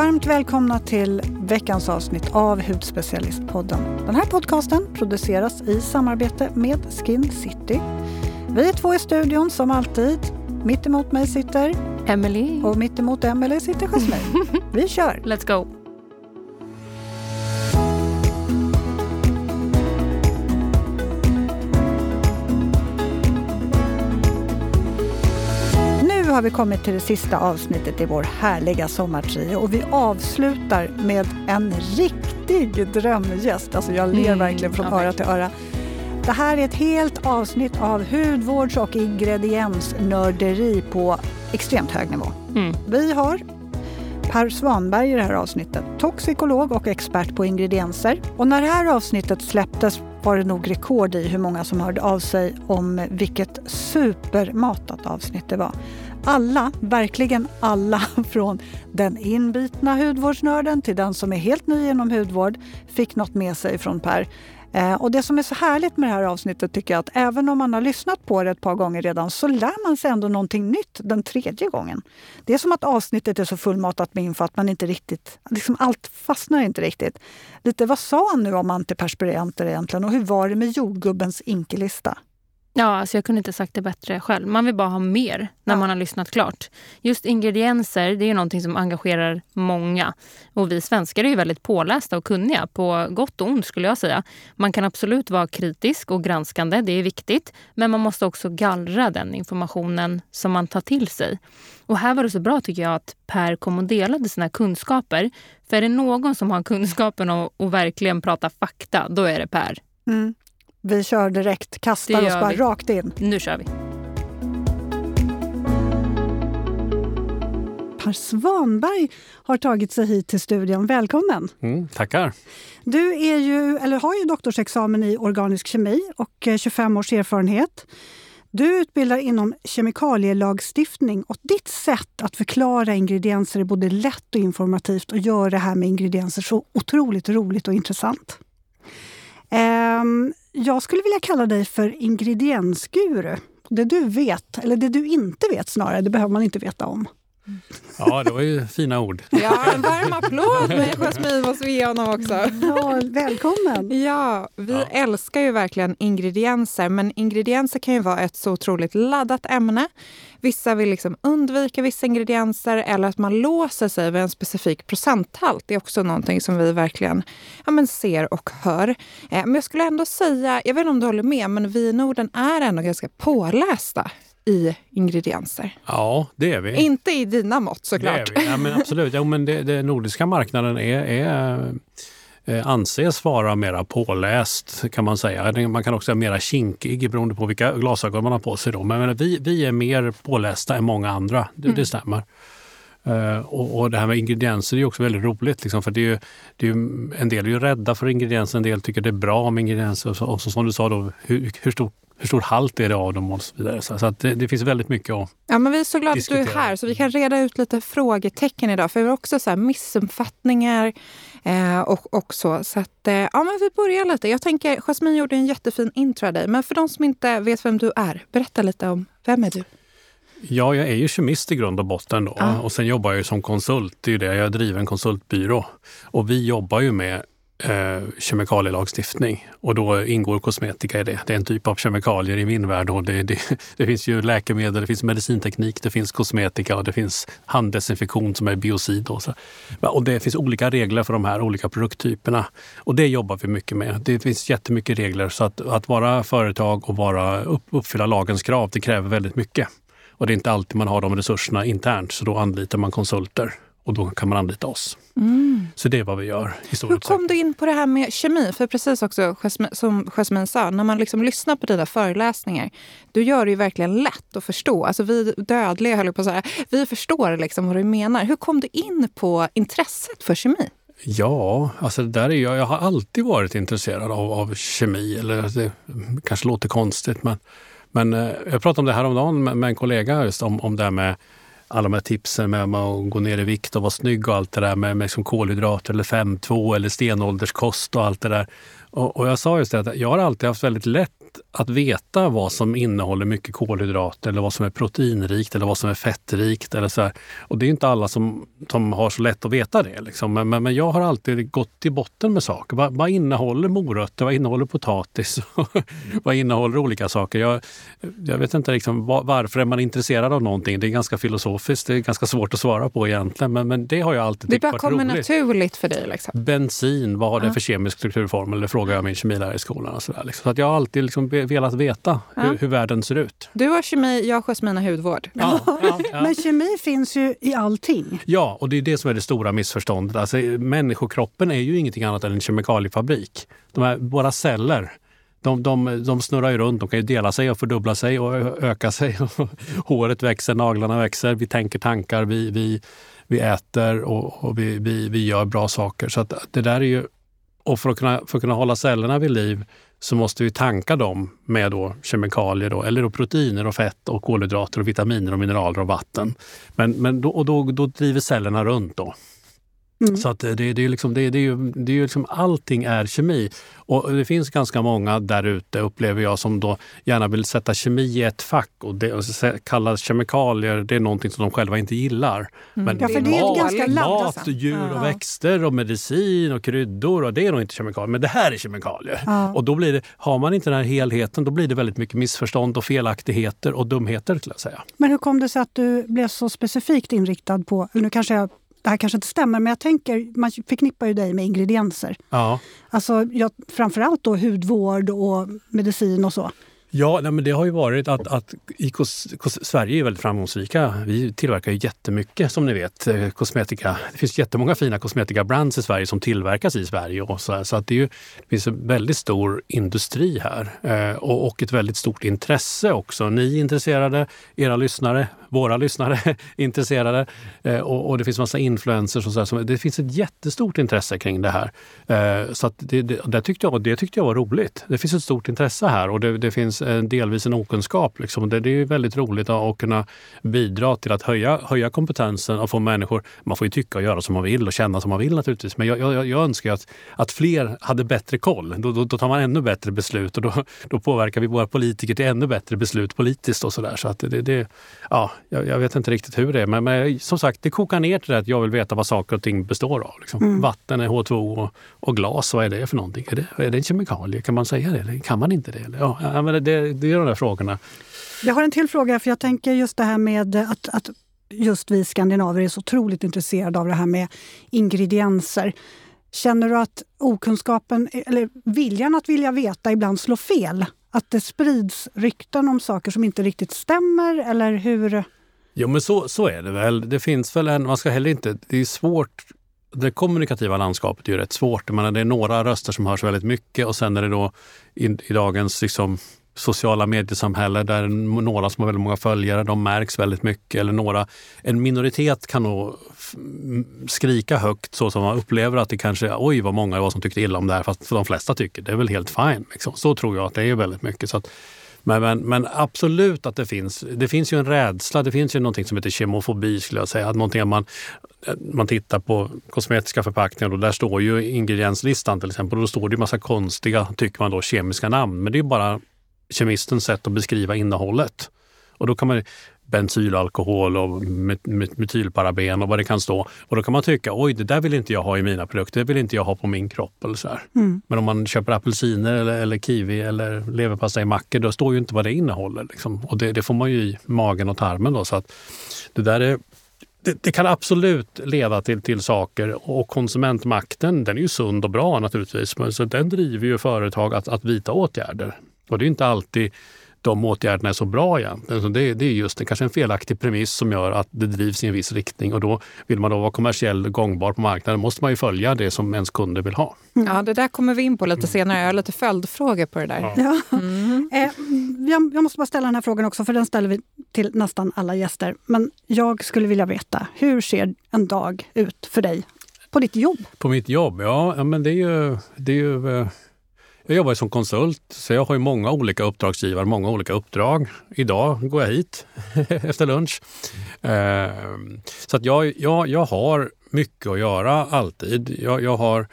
Varmt välkomna till veckans avsnitt av Hudspecialistpodden. Den här podcasten produceras i samarbete med Skin City. Vi är två i studion som alltid. Mitt emot mig sitter Emily. och mitt emot Emily sitter Jasmine. Vi kör! Let's go. Har vi kommit till det sista avsnittet i vår härliga sommartrio och vi avslutar med en riktig drömgäst. Alltså jag ler Mm, verkligen från öra till öra. Det här är ett helt avsnitt av hudvårds och ingrediensnörderi på extremt hög nivå. Mm. Vi har Per Svanberg i det här avsnittet, toxikolog och expert på ingredienser. Och när det här avsnittet släpptes var det nog rekord i hur många som hörde av sig om vilket supermatat avsnitt det var. Alla, verkligen alla, från den inbitna hudvårdsnörden till den som är helt ny inom hudvård, fick något med sig från Per. Eh, och det som är så härligt med det här avsnittet tycker jag att även om man har lyssnat på det ett par gånger redan så lär man sig ändå någonting nytt den tredje gången. Det är som att avsnittet är så fullmatat med info att man inte riktigt, liksom allt fastnar inte riktigt. Lite vad sa han nu om antiperspiranter egentligen och hur var det med jordgubbens inkelista? Ja, alltså jag kunde inte sagt det bättre själv. Man vill bara ha mer när Ja. man har lyssnat klart. Just ingredienser, det är någonting som engagerar många. Och vi svenskar är ju väldigt pålästa och kunniga, på gott och ont skulle jag säga. Man kan absolut vara kritisk och granskande, det är viktigt. Men man måste också gallra den informationen som man tar till sig. Och här var det så bra tycker jag att Per kom och delade sina kunskaper. För är det någon som har kunskapen och, och verkligen pratar fakta, då är det Per. Mm. Vi kör direkt, kastar oss bara vi. rakt in. Nu kör vi. Per Svanberg har tagit sig hit till studion. Välkommen! Mm, tackar. Du är ju, eller har ju doktorsexamen i organisk kemi och eh, 25 års erfarenhet. Du utbildar inom kemikalielagstiftning och ditt sätt att förklara ingredienser är både lätt och informativt och gör det här med ingredienser så otroligt roligt och intressant. Ehm, jag skulle vilja kalla dig för ingrediensguru. Det du vet, eller det du inte vet snarare, det behöver man inte veta om. Ja, det var ju fina ord. Ja, en varm applåd med Jasmine måste vi ge honom också. Ja, välkommen! Ja, vi Ja. älskar ju verkligen ingredienser, men ingredienser kan ju vara ett så otroligt laddat ämne. Vissa vill liksom undvika vissa ingredienser eller att man låser sig vid en specifik procenthalt. Det är också någonting som vi verkligen ja, men ser och hör. Eh, men jag skulle ändå säga, jag vet inte om du håller med, men vi i Norden är ändå ganska pålästa i ingredienser. Ja, det är vi. Inte i dina mått det såklart. är vi. Ja, men absolut. Jo, men det, det nordiska marknaden är, är, eh, anses vara mera påläst kan man säga. Det- Man kan också säga mera kinkig beroende på vilka glasögon man har på sig. Då. Men vi, vi är mer pålästa än många andra, det, det stämmer. Eh, och, och det här med ingredienser är också väldigt roligt. Liksom, för det är ju, det är ju, en del är ju rädda för ingredienser, en del tycker det är bra med ingredienser. Och, så, och så, som du sa, då, hur, hur, stor, hur stor halt är det av dem och så vidare. Så, att det, det finns väldigt mycket att Ja, men vi är så glada att du är här så vi kan reda ut lite frågetecken idag. För vi har också så här missuppfattningar eh, och, och så. Så att, eh, ja, men vi börjar lite. Jag tänker, Jasmine gjorde en jättefin intro av dig. Men för de som inte vet vem du är, berätta lite om vem är du? Ja, jag är ju kemist i grund och botten då. Ja. Och sen jobbar jag som konsult. Det är ju det. Jag driver en konsultbyrå. Och vi jobbar ju med eh, kemikalielagstiftning. Och då ingår kosmetika i det. Det är en typ av kemikalier i min värld. Och det, det, det finns ju läkemedel, det finns medicinteknik, det finns kosmetika och det finns handdesinfektion som är biocid. Och, så. och det finns olika regler för de här olika produkttyperna. Och det jobbar vi mycket med. Det finns jättemycket regler. Så att, att vara företag och vara, upp, uppfylla lagens krav, det kräver väldigt mycket. Och det är inte alltid man har de resurserna internt, så då anlitar man konsulter och då kan man anlita oss. Så det är vad vi gör i stor Hur kom du in på det här med kemi? För precis också som Jasmine sa, när man liksom lyssnar på dina föreläsningar, du gör det ju verkligen lätt att förstå. Alltså vi dödliga höll på att säga, vi förstår liksom vad du menar. Hur kom du in på intresset för kemi? Ja, alltså där är jag, jag har alltid varit intresserad av, av kemi. Eller det kanske låter konstigt, men, men eh, jag pratade om det här om dagen med, med en kollega just om, om det här med alla de här tipsen med, att gå ner i vikt och vara snygg och allt det där med, med liksom kolhydrater eller 5-2 eller stenålderskost och allt det där. Och, och jag sa just det att jag har alltid haft väldigt lätt att veta vad som innehåller mycket kolhydrater eller vad som är proteinrikt eller vad som är fettrikt. Eller så här. Och det är inte alla som, som har så lätt att veta det. Liksom. Men, men, men, jag har alltid gått till botten med saker. Vad, vad innehåller morötter? Vad innehåller potatis? vad innehåller olika saker? Jag, jag vet inte liksom, var, varför är man intresserad av någonting. Det är ganska filosofiskt. Det är ganska svårt att svara på egentligen. Men, men det har jag alltid tyckt varit roligt. Det bara kommer naturligt för dig? Liksom. Bensin, vad har det för kemisk strukturformel? Det frågar jag min kemilärare i skolan. Och så där, liksom. så att jag har alltid liksom velat veta ja. hur, hur, världen ser ut. Du har kemi, jag har Jasmina hudvård. Ja, ja, ja. Men kemi finns ju i allting. Ja, och det är det som är det stora missförståndet. Alltså, människokroppen är ju ingenting annat än en kemikaliefabrik. De här, våra celler de, de, de snurrar ju runt. De kan ju dela sig och fördubbla sig och öka sig. Håret växer, naglarna växer, vi tänker tankar, vi, vi, vi äter och, och vi, vi, vi gör bra saker. Så att det där är ju... Och för att kunna, för att kunna hålla cellerna vid liv så måste vi tanka dem med då kemikalier, då, eller då proteiner, och fett, och kolhydrater, och vitaminer, och mineraler och vatten. Men, men då, och då, då driver cellerna runt. då. Mm. Så att det, det, är liksom, det, det, är ju, det är ju liksom, allting är kemi. Och det finns ganska många där ute, upplever jag, som då gärna vill sätta kemi i ett fack och, det, och kalla kemikalier, det är någonting som de själva inte gillar. Mm. Men ja, för det är mat, ganska laddat. mat, djur och växter och medicin och kryddor, och det är nog inte kemikalier, men det här är kemikalier. Ja. Och då blir det, har man inte den här helheten, då blir det väldigt mycket missförstånd och felaktigheter och dumheter. Att säga. Men hur kom det sig att du blev så specifikt inriktad på, nu kanske jag det här kanske inte stämmer, men jag tänker, man förknippar ju dig med ingredienser. Ja. Alltså, jag, framförallt då hudvård och medicin och så. Ja, nej, men det har ju varit att, att i kos, kos, Sverige är väldigt framgångsrika. Vi tillverkar ju jättemycket som ni vet, eh, kosmetika. Det finns jättemånga fina kosmetika-brands i Sverige som tillverkas i Sverige. Och så, så att det, ju, det finns en väldigt stor industri här eh, och, och, ett väldigt stort intresse också. Ni är intresserade, era lyssnare, våra lyssnare är intresserade eh, och, och, det finns massa influencers och så. Här, det finns ett jättestort intresse kring det här. Eh, så att det, det, det, tyckte jag, det tyckte jag var roligt. Det finns ett stort intresse här och det, det finns en, delvis en okunskap. Liksom. Det, det är väldigt roligt att kunna bidra till att höja, höja kompetensen och få människor... Man får ju tycka och göra som man vill och känna som man vill naturligtvis. Men jag, jag, jag önskar att, att fler hade bättre koll. Då, då, då, tar man ännu bättre beslut och då, då påverkar vi våra politiker till ännu bättre beslut politiskt och sådär. Så att det, det, ja, jag, jag, vet inte riktigt hur det är. Men, men, som sagt, det kokar ner till det att jag vill veta vad saker och ting består av. Liksom. Mm. Vatten är H2O och, och, glas, vad är det för någonting? Är det, är det en kemikalie? Kan man säga det? Kan man inte det? Ja, men det, det är de där frågorna. Jag har en till fråga, för jag tänker just det här med att, att just vi skandinaver är så otroligt intresserade av det här med ingredienser. Känner du att okunskapen, eller viljan att vilja veta ibland slår fel? Att det sprids rykten om saker som inte riktigt stämmer, eller hur? Jo, men så, så är det väl. Det finns väl en, man ska heller inte, det är svårt det kommunikativa landskapet är ju rätt svårt. menar, det är några röster som hörs väldigt mycket och sen är det då i, i dagens liksom, sociala mediesamhälle där några som har väldigt många följare, de märks väldigt mycket. Eller några, en minoritet kan nog skrika högt så som man upplever att det kanske, oj vad många det var som tyckte illa om det här, fast de flesta tycker det är väl helt fine. Liksom. Så tror jag att det är väldigt mycket. Så att, men, men, men, absolut att det finns. Det finns ju en rädsla. Det finns ju någonting som heter kemofobi skulle jag säga. Att någonting man, man tittar på kosmetiska förpackningar och där står ju ingredienslistan till exempel. Och då står det ju massa konstiga, tycker man då, kemiska namn. Men det är bara kemistens sätt att beskriva innehållet. Och då kan man bensylalkohol och metylparaben och vad det kan stå. Och då kan man tycka, oj det där vill inte jag ha i mina produkter, det vill inte jag ha på min kropp. Eller så mm. Men om man köper apelsiner eller, eller kiwi eller leverpastejmackor, då står ju inte vad det innehåller. Liksom. Och det, det, får man ju i magen och tarmen. Då, så att det där är det, det, kan absolut leda till, till saker och konsumentmakten den är ju sund och bra naturligtvis. Men så den driver ju företag att, att vidta åtgärder. Och det är inte alltid de åtgärderna är så bra egentligen. Så det, det är just det, kanske en felaktig premiss som gör att det drivs i en viss riktning och då vill man då vara kommersiell gångbar på marknaden måste man ju följa det som ens kunder vill ha. Ja, det där kommer vi in på lite senare. Jag har lite följdfrågor på det där. Ja. Mm. Eh, jag, jag måste bara ställa den här frågan också, för den ställer vi till nästan alla gäster. Men jag skulle vilja veta, hur ser en dag ut för dig på ditt jobb? På mitt jobb? Ja, men det är ju, det är ju eh, jag jobbar som konsult, så jag har ju många olika uppdragsgivare, många olika uppdrag. Idag går jag hit efter lunch. Mm. så att jag, jag, jag har mycket att göra alltid. Jag, jag har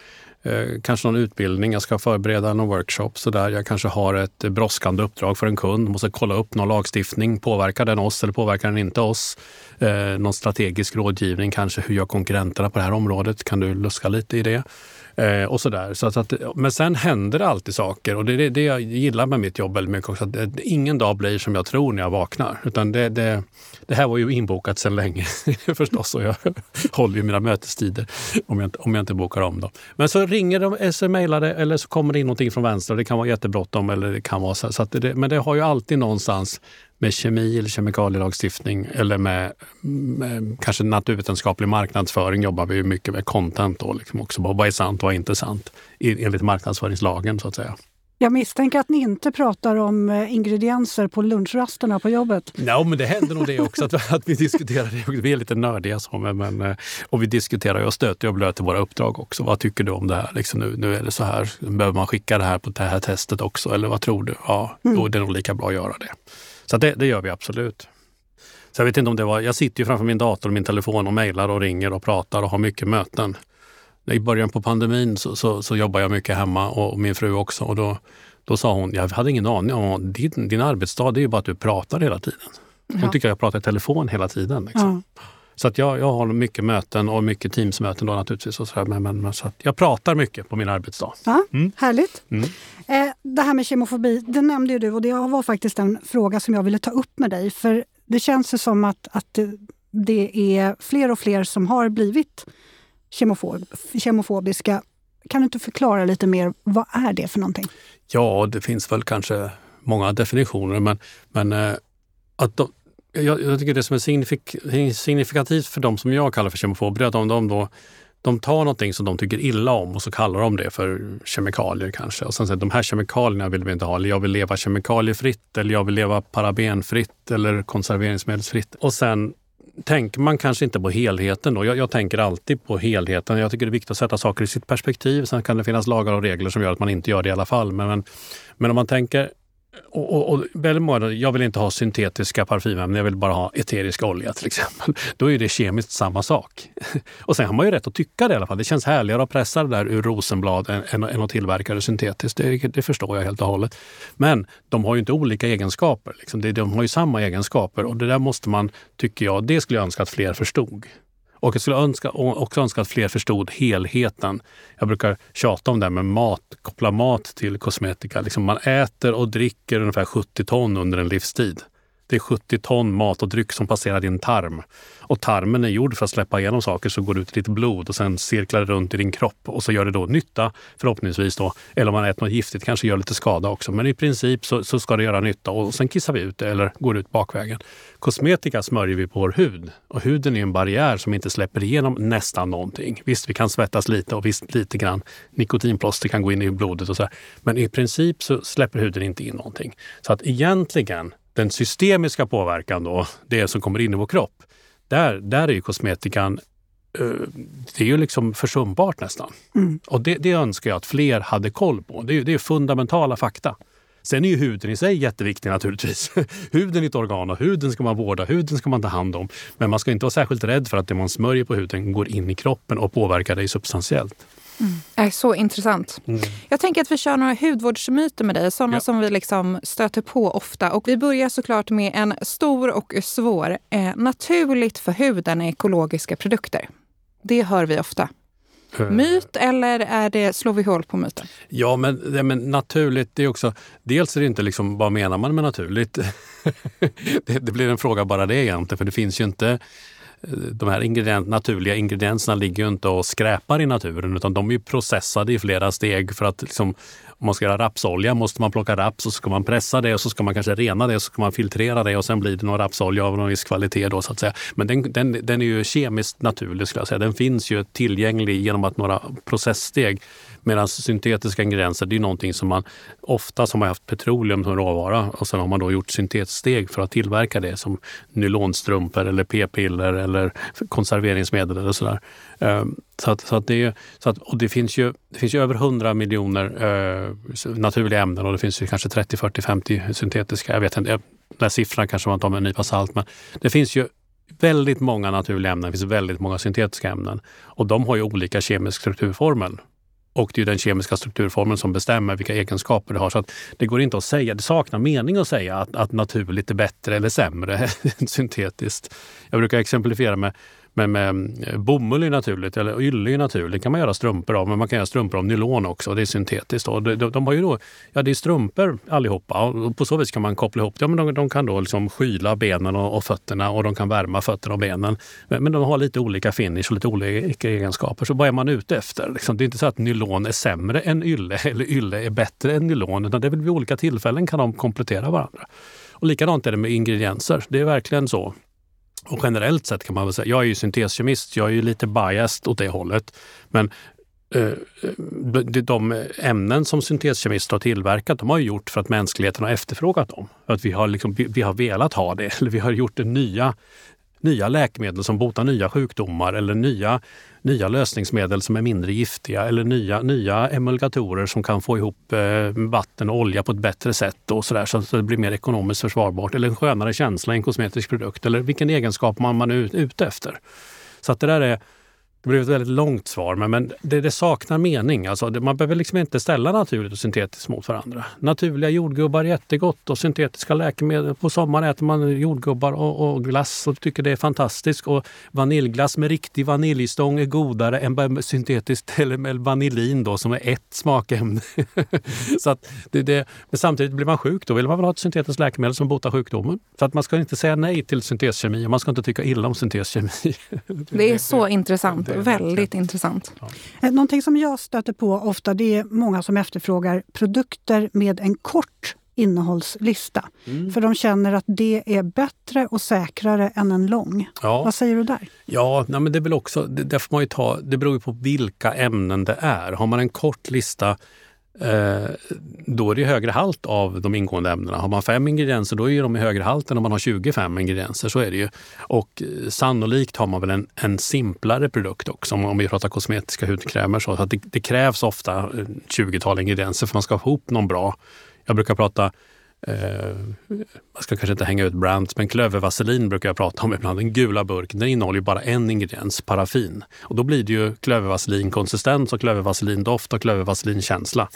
eh, kanske någon utbildning, jag ska förbereda någon workshop. Så där. Jag kanske har ett brådskande uppdrag för en kund, måste kolla upp någon lagstiftning. Påverkar den oss eller påverkar den inte oss? Eh, någon strategisk rådgivning kanske. Hur gör konkurrenterna på det här området? Kan du luska lite i det? Eh, och sådär. Så att, men sen händer det alltid saker och det är det, det jag gillar med mitt jobb väldigt mycket också. Att det, ingen dag blir som jag tror när jag vaknar. Utan det, det, det här var ju inbokat sedan länge förstås och jag håller ju mina mötestider om jag, om jag inte bokar om dem. Men så ringer de, smsar det eller så kommer det in någonting från vänster och det kan vara jättebråttom eller det kan vara så. så det, men det har ju alltid någonstans med kemi eller kemikalielagstiftning eller med, med kanske naturvetenskaplig marknadsföring jobbar vi mycket med content då, liksom också. Vad är sant och vad är inte sant enligt marknadsföringslagen så att säga. Jag misstänker att ni inte pratar om eh, ingredienser på lunchrasterna på jobbet. Ja, men det händer nog det också att, att vi diskuterar det. Vi är lite nördiga så, men, eh, och vi diskuterar och stöter och blöter våra uppdrag också. Vad tycker du om det här? Liksom nu, nu är det så här. Behöver man skicka det här på det här testet också? Eller vad tror du? Ja, mm. då är det nog lika bra att göra det. Så det, det gör vi absolut. Så jag vet inte om det var, jag sitter ju framför min dator och min telefon och mejlar och ringer och pratar och har mycket möten. I början på pandemin så, så, så jobbade jag mycket hemma och min fru också. Och då, då sa hon, jag hade ingen aning om din, din arbetsdag det är ju bara att du pratar hela tiden. Hon ja. tycker jag pratar i telefon hela tiden. Liksom. Ja. Så att jag, jag har mycket möten och mycket Teamsmöten då naturligtvis. Och så men, men, så jag pratar mycket på min arbetsdag. Ja, mm. Härligt! Mm. Eh, det här med kemofobi, det nämnde ju du och det var faktiskt en fråga som jag ville ta upp med dig. För det känns som att, att det är fler och fler som har blivit kemofob, kemofobiska. Kan du inte förklara lite mer, vad är det för någonting? Ja, det finns väl kanske många definitioner men, men eh, att de, jag, jag, tycker det som är signifik, signifikativt för de som jag kallar för kemofober är att de, de, då, de tar någonting som de tycker illa om och så kallar de det för kemikalier kanske. Och sen säger de här kemikalierna vill vi inte ha. Eller jag vill leva kemikaliefritt eller jag vill leva parabenfritt eller konserveringsmedelsfritt. Och sen tänker man kanske inte på helheten. Då. Jag, jag, tänker alltid på helheten. Jag tycker det är viktigt att sätta saker i sitt perspektiv. Sen kan det finnas lagar och regler som gör att man inte gör det i alla fall. Men, men, men om man tänker och, och, och väldigt många, jag vill inte ha syntetiska parfymämnen, jag vill bara ha eterisk olja till exempel. Då är det kemiskt samma sak. Och sen har man ju rätt att tycka det i alla fall. Det känns härligare att pressa det där ur rosenblad än, än, än att tillverka det syntetiskt. Det, det, förstår jag helt och hållet. Men de har ju inte olika egenskaper. Liksom. De har ju samma egenskaper och det där måste man, tycker jag, det skulle jag önska att fler förstod. Och jag skulle önska, också önska att fler förstod helheten. Jag brukar tjata om det här med mat, koppla mat till kosmetika. Liksom man äter och dricker ungefär 70 ton under en livstid. Det är 70 ton mat och dryck som passerar din tarm. Och tarmen är gjord för att släppa igenom saker så går det ut ditt blod och sen cirklar det runt i din kropp och så gör det då nytta förhoppningsvis. Då. Eller om man äter något giftigt kanske gör lite skada också. Men i princip så, så ska det göra nytta och sen kissar vi ut det eller går ut bakvägen. Kosmetika smörjer vi på vår hud och huden är en barriär som inte släpper igenom nästan någonting. Visst, vi kan svettas lite och visst lite grann nikotinplåster kan gå in i blodet och så här. Men i princip så släpper huden inte in någonting. Så att egentligen den systemiska påverkan då, det som kommer in i vår kropp, där, där är ju kosmetikan eh, det är ju liksom försumbart nästan. Mm. Och det, det, önskar jag att fler hade koll på. Det är, det är fundamentala fakta. Sen är ju huden i sig jätteviktig naturligtvis. huden är ett organ och huden ska man vårda, huden ska man ta hand om. Men man ska inte vara särskilt rädd för att det man smörjer på huden går in i kroppen och påverkar dig substantiellt. Mm. Så intressant. Mm. Jag tänker att vi kör några hudvårdsmyter med dig, sådana ja. som vi liksom stöter på ofta. Och vi börjar såklart med en stor och svår. Eh, naturligt för huden är ekologiska produkter. Det hör vi ofta. Eh. Myt eller är det, slår vi hål på myten? Ja, men, det, men naturligt, det är också... Dels är det inte liksom, vad menar man med naturligt? det, det blir en fråga bara det egentligen, för det finns ju inte de här ingredient, naturliga ingredienserna ligger ju inte och skräpar i naturen utan de är processade i flera steg för att liksom, om man ska göra rapsolja måste man plocka raps och så ska man pressa det och så ska man kanske rena det och så ska man filtrera det och sen blir det någon rapsolja av någon viss kvalitet. Då, så att säga. Men den, den, den är ju kemiskt naturlig skulle jag säga. Den finns ju tillgänglig genom att några processsteg Medan syntetiska ingredienser, det är någonting som man ofta har haft petroleum som råvara och sen har man då gjort syntetsteg för att tillverka det som nylonstrumpor eller p-piller eller konserveringsmedel eller sådär. Ehm, så att, så att det, så att, och det finns ju, det finns ju över 100 miljoner eh, naturliga ämnen och det finns ju kanske 30, 40, 50 syntetiska. Jag vet inte, de där siffrorna kanske man tar med en nypa salt men det finns ju väldigt många naturliga ämnen, det finns väldigt många syntetiska ämnen och de har ju olika kemisk strukturformel. Och det är den kemiska strukturformen som bestämmer vilka egenskaper det har. Så det går inte att säga, det saknar mening att säga att, att naturligt är bättre eller sämre än syntetiskt. Jag brukar exemplifiera med men med eh, bomull är naturligt, eller ylle är naturligt. kan man göra strumpor av, men man kan göra strumpor av nylon också. Det är syntetiskt. Och De, de, de har ju då, ja det är strumpor allihopa och på så vis kan man koppla ihop det. Ja, de, de kan då liksom skyla benen och, och, fötterna och de kan värma fötterna och benen. Men, men, de har lite olika finish och lite olika egenskaper. Så vad är man ute efter? Liksom, det är inte så att nylon är sämre än ylle eller ylle är bättre än nylon. Utan det är väl vid olika tillfällen kan de komplettera varandra. Och likadant är det med ingredienser. Det är verkligen så. Och generellt sett kan man väl säga, jag är ju synteskemist, jag är ju lite biased åt det hållet. Men eh, de ämnen som synteskemister har tillverkat, de har gjort för att mänskligheten har efterfrågat dem. Att vi har, liksom, vi har velat ha det, eller vi har gjort det nya nya läkemedel som botar nya sjukdomar eller nya, nya lösningsmedel som är mindre giftiga eller nya, nya emulgatorer som kan få ihop eh, vatten och olja på ett bättre sätt och så, där, så att det blir mer ekonomiskt försvarbart. Eller en skönare känsla i en kosmetisk produkt eller vilken egenskap man, man är ute efter. Så att det där är det blev ett väldigt långt svar, men, men det, det, saknar mening. Alltså, det, man behöver liksom inte ställa naturligt och syntetiskt mot varandra. Naturliga jordgubbar är jättegott och syntetiska läkemedel. På sommaren äter man jordgubbar och, och glass och tycker det är fantastiskt. Och vaniljglass med riktig vaniljstång är godare än syntetiskt eller med vanillin då, som är ett smakämne. så att det, det, men samtidigt blir man sjuk, då vill man väl ha ett syntetiskt läkemedel som botar sjukdomen. Så att man ska inte säga nej till synteskemi och man ska inte tycka illa om synteskemi. det är så intressant väldigt intressant. Ja. Eh, någonting som jag stöter på ofta det är många som efterfrågar produkter med en kort innehållslista. Mm. För de känner att det är bättre och säkrare än en lång. Ja. Vad säger du där? Ja, nej, men det, är väl också, det, det, får man ju ta, det beror ju på vilka ämnen det är. Har man en kort lista Eh, då är det högre halt av de ingående ämnena. Har man fem ingredienser då är de i högre halt än om man har 25 ingredienser. Så är det ju. Och eh, sannolikt har man väl en, en simplare produkt också om vi pratar kosmetiska hudkrämer. Så att det, det krävs ofta eh, 20-tal ingredienser för att man ska få ihop någon bra. Jag brukar prata Eh, man ska kanske inte hänga ut brands, men klövervaselin brukar jag prata om ibland. Den gula burken, den innehåller ju bara en ingrediens, paraffin. Och då blir det ju klövervaselinkonsistens och klövervaselindoft och klövervaselinkänsla.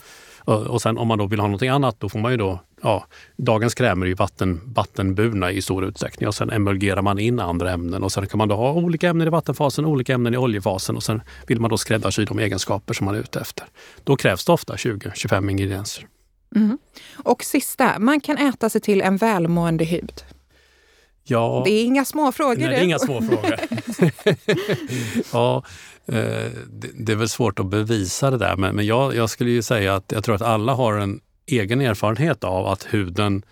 Och, och sen om man då vill ha någonting annat, då får man ju då, ja, dagens krämer är ju vatten, vattenburna i stor utsträckning och sen emulgerar man in andra ämnen och sen kan man då ha olika ämnen i vattenfasen, olika ämnen i oljefasen och sen vill man då skräddarsy de egenskaper som man är ute efter. Då krävs det ofta 20-25 ingredienser. Mm. Och sista, man kan äta sig till en välmående hud. Ja, det är inga små frågor. Nej, det är inga små frågor. ja, eh, det är väl svårt att bevisa det där, men, men jag, jag skulle ju säga att jag tror att alla har en egen erfarenhet av att huden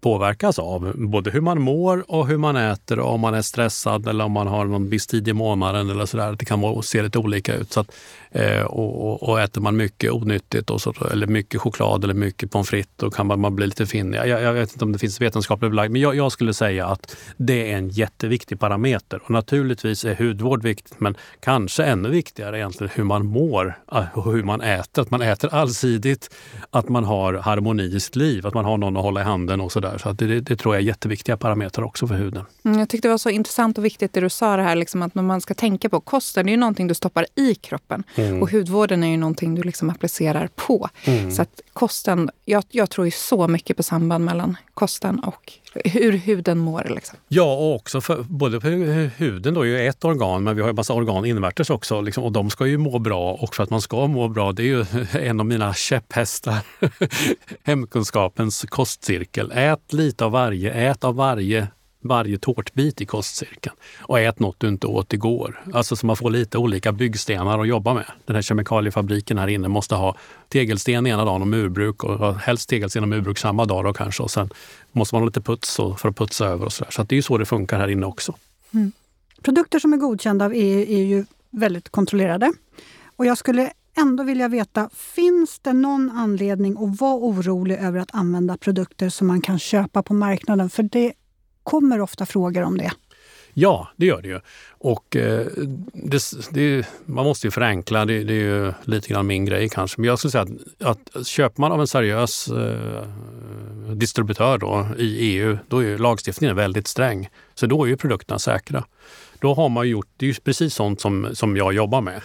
påverkas av. Både hur man mår och hur man äter och om man är stressad eller om man har någon viss tid i månaden eller sådär. Det kan se lite olika ut. Så att, eh, och, och, äter man mycket onyttigt och så, eller mycket choklad eller mycket pommes frites då kan man, man bli lite finnig. Jag, jag, vet inte om det finns vetenskapligt belagt, men jag, jag, skulle säga att det är en jätteviktig parameter. Och naturligtvis är hudvård viktigt men kanske ännu viktigare egentligen hur man mår ah, och hur man äter. Att man äter allsidigt, att man har harmoni i sitt liv, att man har någon att hålla i handen och så sådär. Så att det, det, tror jag är jätteviktiga parametrar också för huden. Mm, jag tyckte det var så intressant och viktigt det du sa det här liksom att man ska tänka på kosten är ju någonting du stoppar i kroppen mm. och hudvården är ju någonting du liksom applicerar på. Mm. Så att kosten, jag, jag tror ju så mycket på samband mellan kosten och hur huden mår. Liksom. Ja, och också för, både för huden då är ju ett organ, men vi har en massa organ invärtes också. Liksom, och de ska ju må bra och för att man ska må bra, det är ju en av mina käpphästar. Hemkunskapens kostcirkel. Ät lite av varje, ät av varje varje tårtbit i kostcirkeln. Och ät något du inte åt igår. Alltså så man får lite olika byggstenar att jobba med. Den här kemikaliefabriken här inne måste ha tegelsten ena dagen och murbruk och helst tegelsten och murbruk samma dag då kanske. Och sen måste man ha lite puts för att putsa över och så där. Så det är så det funkar här inne också. Mm. Produkter som är godkända av EU är ju väldigt kontrollerade. Och jag skulle ändå vilja veta, finns det någon anledning att vara orolig över att använda produkter som man kan köpa på marknaden? För det kommer ofta frågor om det. Ja, det gör det ju. Och eh, det, det, man måste ju förenkla, det, det, är ju lite grann min grej kanske. Men jag skulle säga att, att köper man av en seriös eh, distributör då, i EU, då är lagstiftningen väldigt sträng. Så då är ju produkterna säkra då har man gjort, det är ju precis sånt som, som jag jobbar med.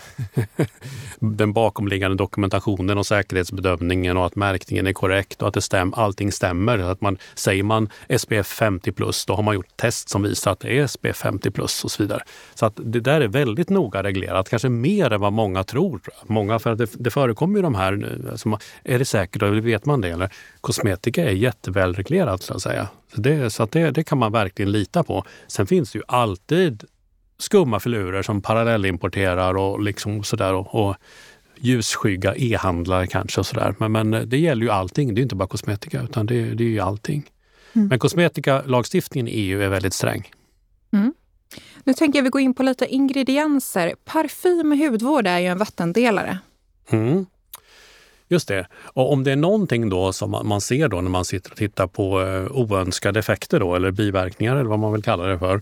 Den bakomliggande dokumentationen och säkerhetsbedömningen och att märkningen är korrekt och att det stäm, allting stämmer. Att man, säger man SPF 50 plus, då har man gjort test som visar att det är SPF 50 plus och så vidare. Så att det där är väldigt noga reglerat, kanske mer än vad många tror. Många, för att det, det förekommer ju de här, alltså, är det säkert, eller vet man det? Eller, kosmetika är jättevälreglerat så att säga. Så, det, så att det, det kan man verkligen lita på. Sen finns det ju alltid skumma filurer som parallellimporterar och liksom sådär. Och, och ljusskygga e-handlare kanske och sådär. Men, men det gäller ju allting. Det är inte bara kosmetika utan det, det är ju allting. Mm. Men kosmetikalagstiftningen i EU är väldigt sträng. Mm. Nu tänker jag vi går in på lite ingredienser. Parfym och hudvård är ju en vattendelare. Mm. Just det. Och om det är någonting då som man ser då när man sitter och tittar på eh, oönskade effekter då, eller biverkningar eller vad man vill kalla det för,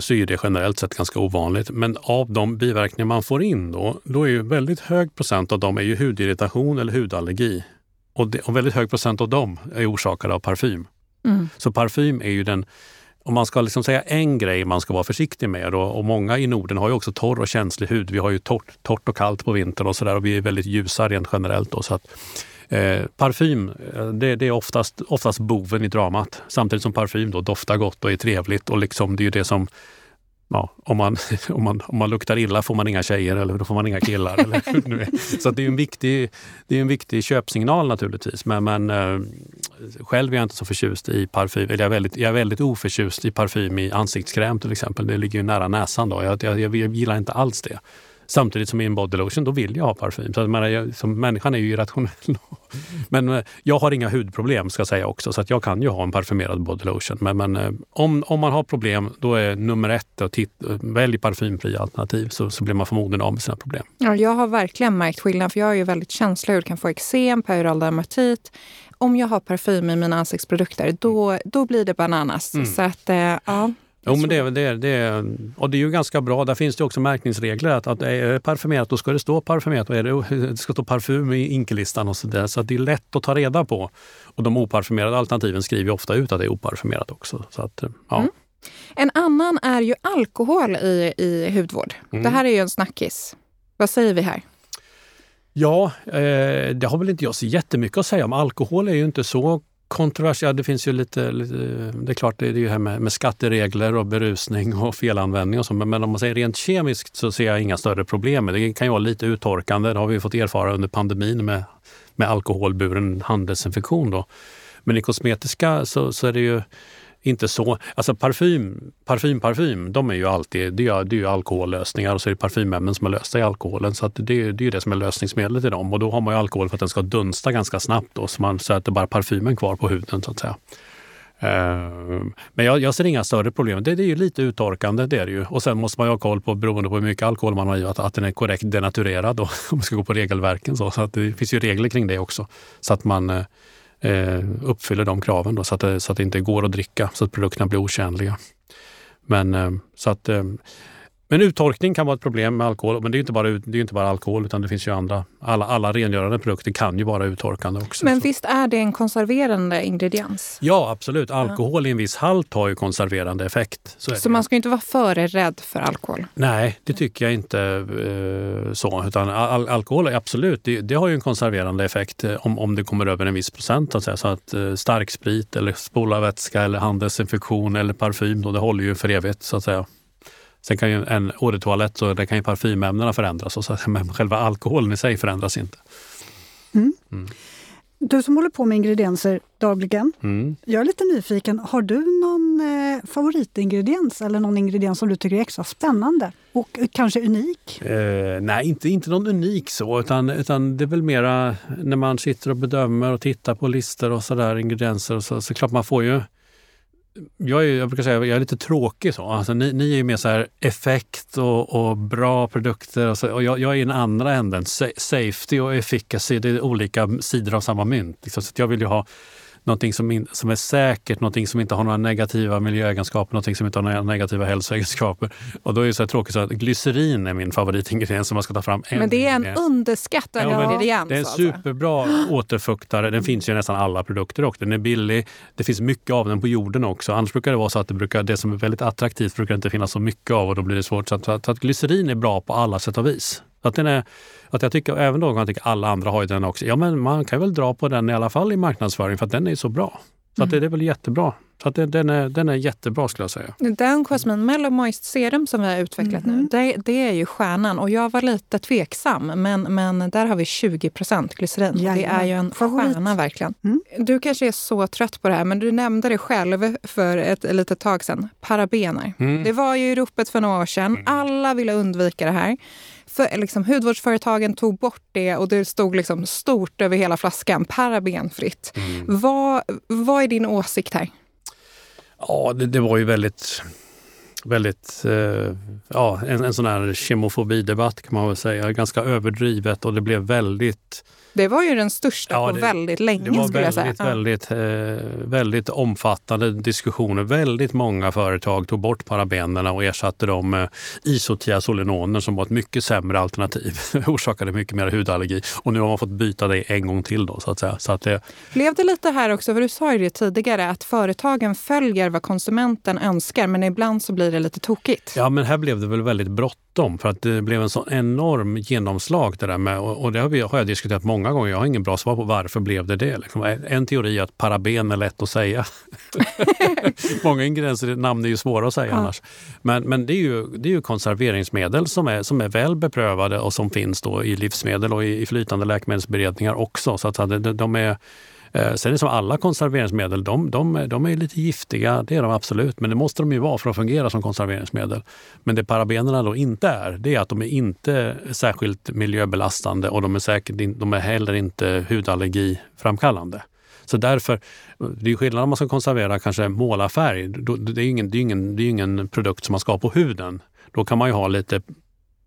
så är det generellt sett ganska ovanligt. Men av de biverkningar man får in då, då är ju väldigt hög procent av dem är ju hudirritation eller hudallergi. Och, det, och väldigt hög procent av dem är orsakade av parfym. Mm. Så parfym är ju den om man ska liksom säga en grej man ska vara försiktig med och, och många i Norden har ju också torr och känslig hud. Vi har ju torrt, torrt och kallt på vintern och sådär och vi är väldigt ljusa rent generellt. Då, så att, eh, parfym, eh, det, det, är oftast, oftast boven i dramat. Samtidigt som parfym då doftar gott och är trevligt och liksom det är ju det som ja, om, man, om, man, om man luktar illa får man inga tjejer eller då får man inga killar. eller nu Så det är en viktig, det är en viktig köpsignal naturligtvis. Men, men eh, själv är jag inte så förtjust i parfym. Eller jag, är väldigt, jag är väldigt oförtjust i parfym i ansiktskräm till exempel. Det ligger ju nära näsan. Då. Jag, jag, jag gillar inte alls det. Samtidigt som i en bodylotion, då vill jag ha parfym. Så att, jag, som människan är ju irrationell. men eh, jag har inga hudproblem ska jag säga också, så att jag kan ju ha en parfymerad bodylotion. Men, men eh, om, om man har problem, då är nummer ett att titt, välj parfymfria alternativ så, så blir man förmodligen av med sina problem. Ja, jag har verkligen märkt skillnad, för jag är ju väldigt känslig hud, kan få eksem, peroral dermatit om jag har parfym i mina ansiktsprodukter, då, då blir det bananas. Mm. Så att, eh, ja. Jo, men det, det, det, och det är ju ganska bra. Där finns det också märkningsregler. Att, att är det parfymerat, då ska det stå parfymerat. Och är det, det ska stå parfym i inkelistan och så där. Så det är lätt att ta reda på. Och de oparfymerade alternativen skriver ofta ut att det är oparfymerat också. Så att, ja. Mm. En annan är ju alkohol i, i hudvård. Mm. Det här är ju en snackis. Vad säger vi här? Ja, eh, det har väl inte jag så jättemycket att säga om. Alkohol är ju inte så kontroversiellt. Det finns ju lite, lite, det är klart det är ju här med, med skatteregler och berusning och felanvändning och så. Men om man säger rent kemiskt så ser jag inga större problem. Det kan ju vara lite uttorkande. Det har vi fått erfara under pandemin med, med alkoholburen handelsinfektion. Då. Men i kosmetiska så, så är det ju inte så. Alltså parfym, parfym, parfym, de är ju alltid, det är, det är ju alkohollösningar och så är det parfymämnen som är lösta i alkoholen. Så att det, det är det som är lösningsmedlet i dem. Och då har man ju alkohol för att den ska dunsta ganska snabbt då, så, man, sätter bara parfymen kvar på huden så att säga. Ehm, men jag, jag, ser inga större problem. Det, det, är ju lite uttorkande, det är det ju. Och sen måste man ju ha koll på, beroende på hur mycket alkohol man har i, att, att den är korrekt denaturerad då, om man ska gå på regelverken. Så, så att det finns ju regler kring det också. Så att man eh, eh, uppfyller de kraven då, så, att det, så att det inte går att dricka, så att produkterna blir otjänliga. Men eh, så att eh, men uttorkning kan vara ett problem med alkohol. Men det är inte bara, det är inte bara alkohol utan det finns ju andra. Alla, alla rengörande produkter kan ju vara uttorkande också. Men visst är det en konserverande ingrediens? Ja, absolut. Alkohol i en viss halt har ju konserverande effekt. Så, så man ska inte vara för rädd för alkohol? Nej, det tycker jag inte eh, så. Utan al alkohol, absolut, det, det, har ju en konserverande effekt eh, om, om det kommer över en viss procent. Att säga. Så att eh, starksprit eller spolarvätska eller handelsinfektion eller parfym, då, det håller ju för evigt så att säga. Sen kan ju en åretoalett, så där kan ju parfymämnena förändras, och så, men själva alkoholen i sig förändras inte. Mm. Mm. Du som håller på med ingredienser dagligen, mm. jag är lite nyfiken. Har du någon eh, favoritingrediens eller någon ingrediens som du tycker är extra spännande och kanske unik? Eh, nej, inte, inte någon unik så, utan, utan det är väl mera när man sitter och bedömer och tittar på listor och sådär, ingredienser. Och så, så klart man får ju jag, är, jag brukar säga att jag är lite tråkig så. Alltså, ni, ni är ju mer så här effekt och, och bra produkter och, så, och jag, jag, är i den andra änden. Safety och efficacy, det är olika sidor av samma mynt. Liksom. Så jag vill ju ha någonting som, in, som är säkert, någonting som inte har några negativa miljöegenskaper, någonting som inte har några negativa hälsoegenskaper. Och då är det så tråkigt så att glycerin är min favoritingrediens som man ska ta fram. Men det är en underskattad ja, ingrediens. Det är en alltså. superbra alltså. återfuktare. Den finns ju i nästan alla produkter också. Den är billig. Det finns mycket av den på jorden också. Annars brukar det vara så att det, brukar, det som är väldigt attraktivt brukar inte finnas så mycket av och då blir det svårt. Så att, att, att glycerin är bra på alla sätt och vis. Att den är, att jag tycker, även då jag tycker alla andra har ju den också. Ja, men man kan väl dra på den i alla fall i marknadsföring för att den är så bra. Så att det, det är väl jättebra. Så att det, den, är, den är jättebra skulle jag säga. Den Jasmine Mellow Moist Serum som vi har utvecklat mm. nu, mhm. det, det, är ju stjärnan. Och jag var lite tveksam, men, men där har vi 20 glycerin. Ja, det är ju en Favorit. stjärna verkligen. Mm. Du kanske är så trött på det här, men du nämnde det själv för ett litet tag sedan. Parabener. Mm. Det var ju i ropet för några år sedan. Mm. Alla ville undvika det här. För, liksom, hudvårdsföretagen tog bort det och det stod liksom stort över hela flaskan, parabenfritt. Mm. Vad, vad är din åsikt här? Ja, det, det var ju väldigt väldigt, eh, ja, en, en sån här kemofobidebatt kan man väl säga. Ganska överdrivet och det blev väldigt det var ju den största ja, på det, väldigt länge. Det var skulle väldigt, väldigt, eh, väldigt omfattande diskussioner. Väldigt många företag tog bort parabenerna och ersatte dem med isotiazolinoner som var ett mycket sämre alternativ. Det orsakade mycket mer hudallergi. Och nu har man fått byta det en gång till. Då, så att säga. Så att det... Blev det lite här också, för du sa ju det tidigare, att företagen följer vad konsumenten önskar men ibland så blir det lite tokigt. Ja, men här blev det väl väldigt bråttom för att det blev en sån enorm genomslag det där med, och det har, vi, har jag diskuterat många gånger. Jag har ingen bra svar på varför blev det det. Liksom. En teori är att paraben är lätt att säga. många ingredienser, namn är ju svåra att säga ja. annars. Men, men det, är ju, det är ju konserveringsmedel som är, som är väl beprövade och som finns då i livsmedel och i, i flytande läkemedelsberedningar också. Så att de, de är Eh, sen är det som alla konserveringsmedel, de, de, de är lite giftiga, det är de absolut, men det måste de ju vara för att fungera som konserveringsmedel. Men det parabenerna då inte är, det är att de är inte särskilt miljöbelastande och de är, säkert, de är heller inte hudallergiframkallande. Så därför, det är skillnad om man ska konservera kanske målarfärg. Det är ingen, det är ingen, det är ingen produkt som man ska ha på huden. Då kan man ju ha lite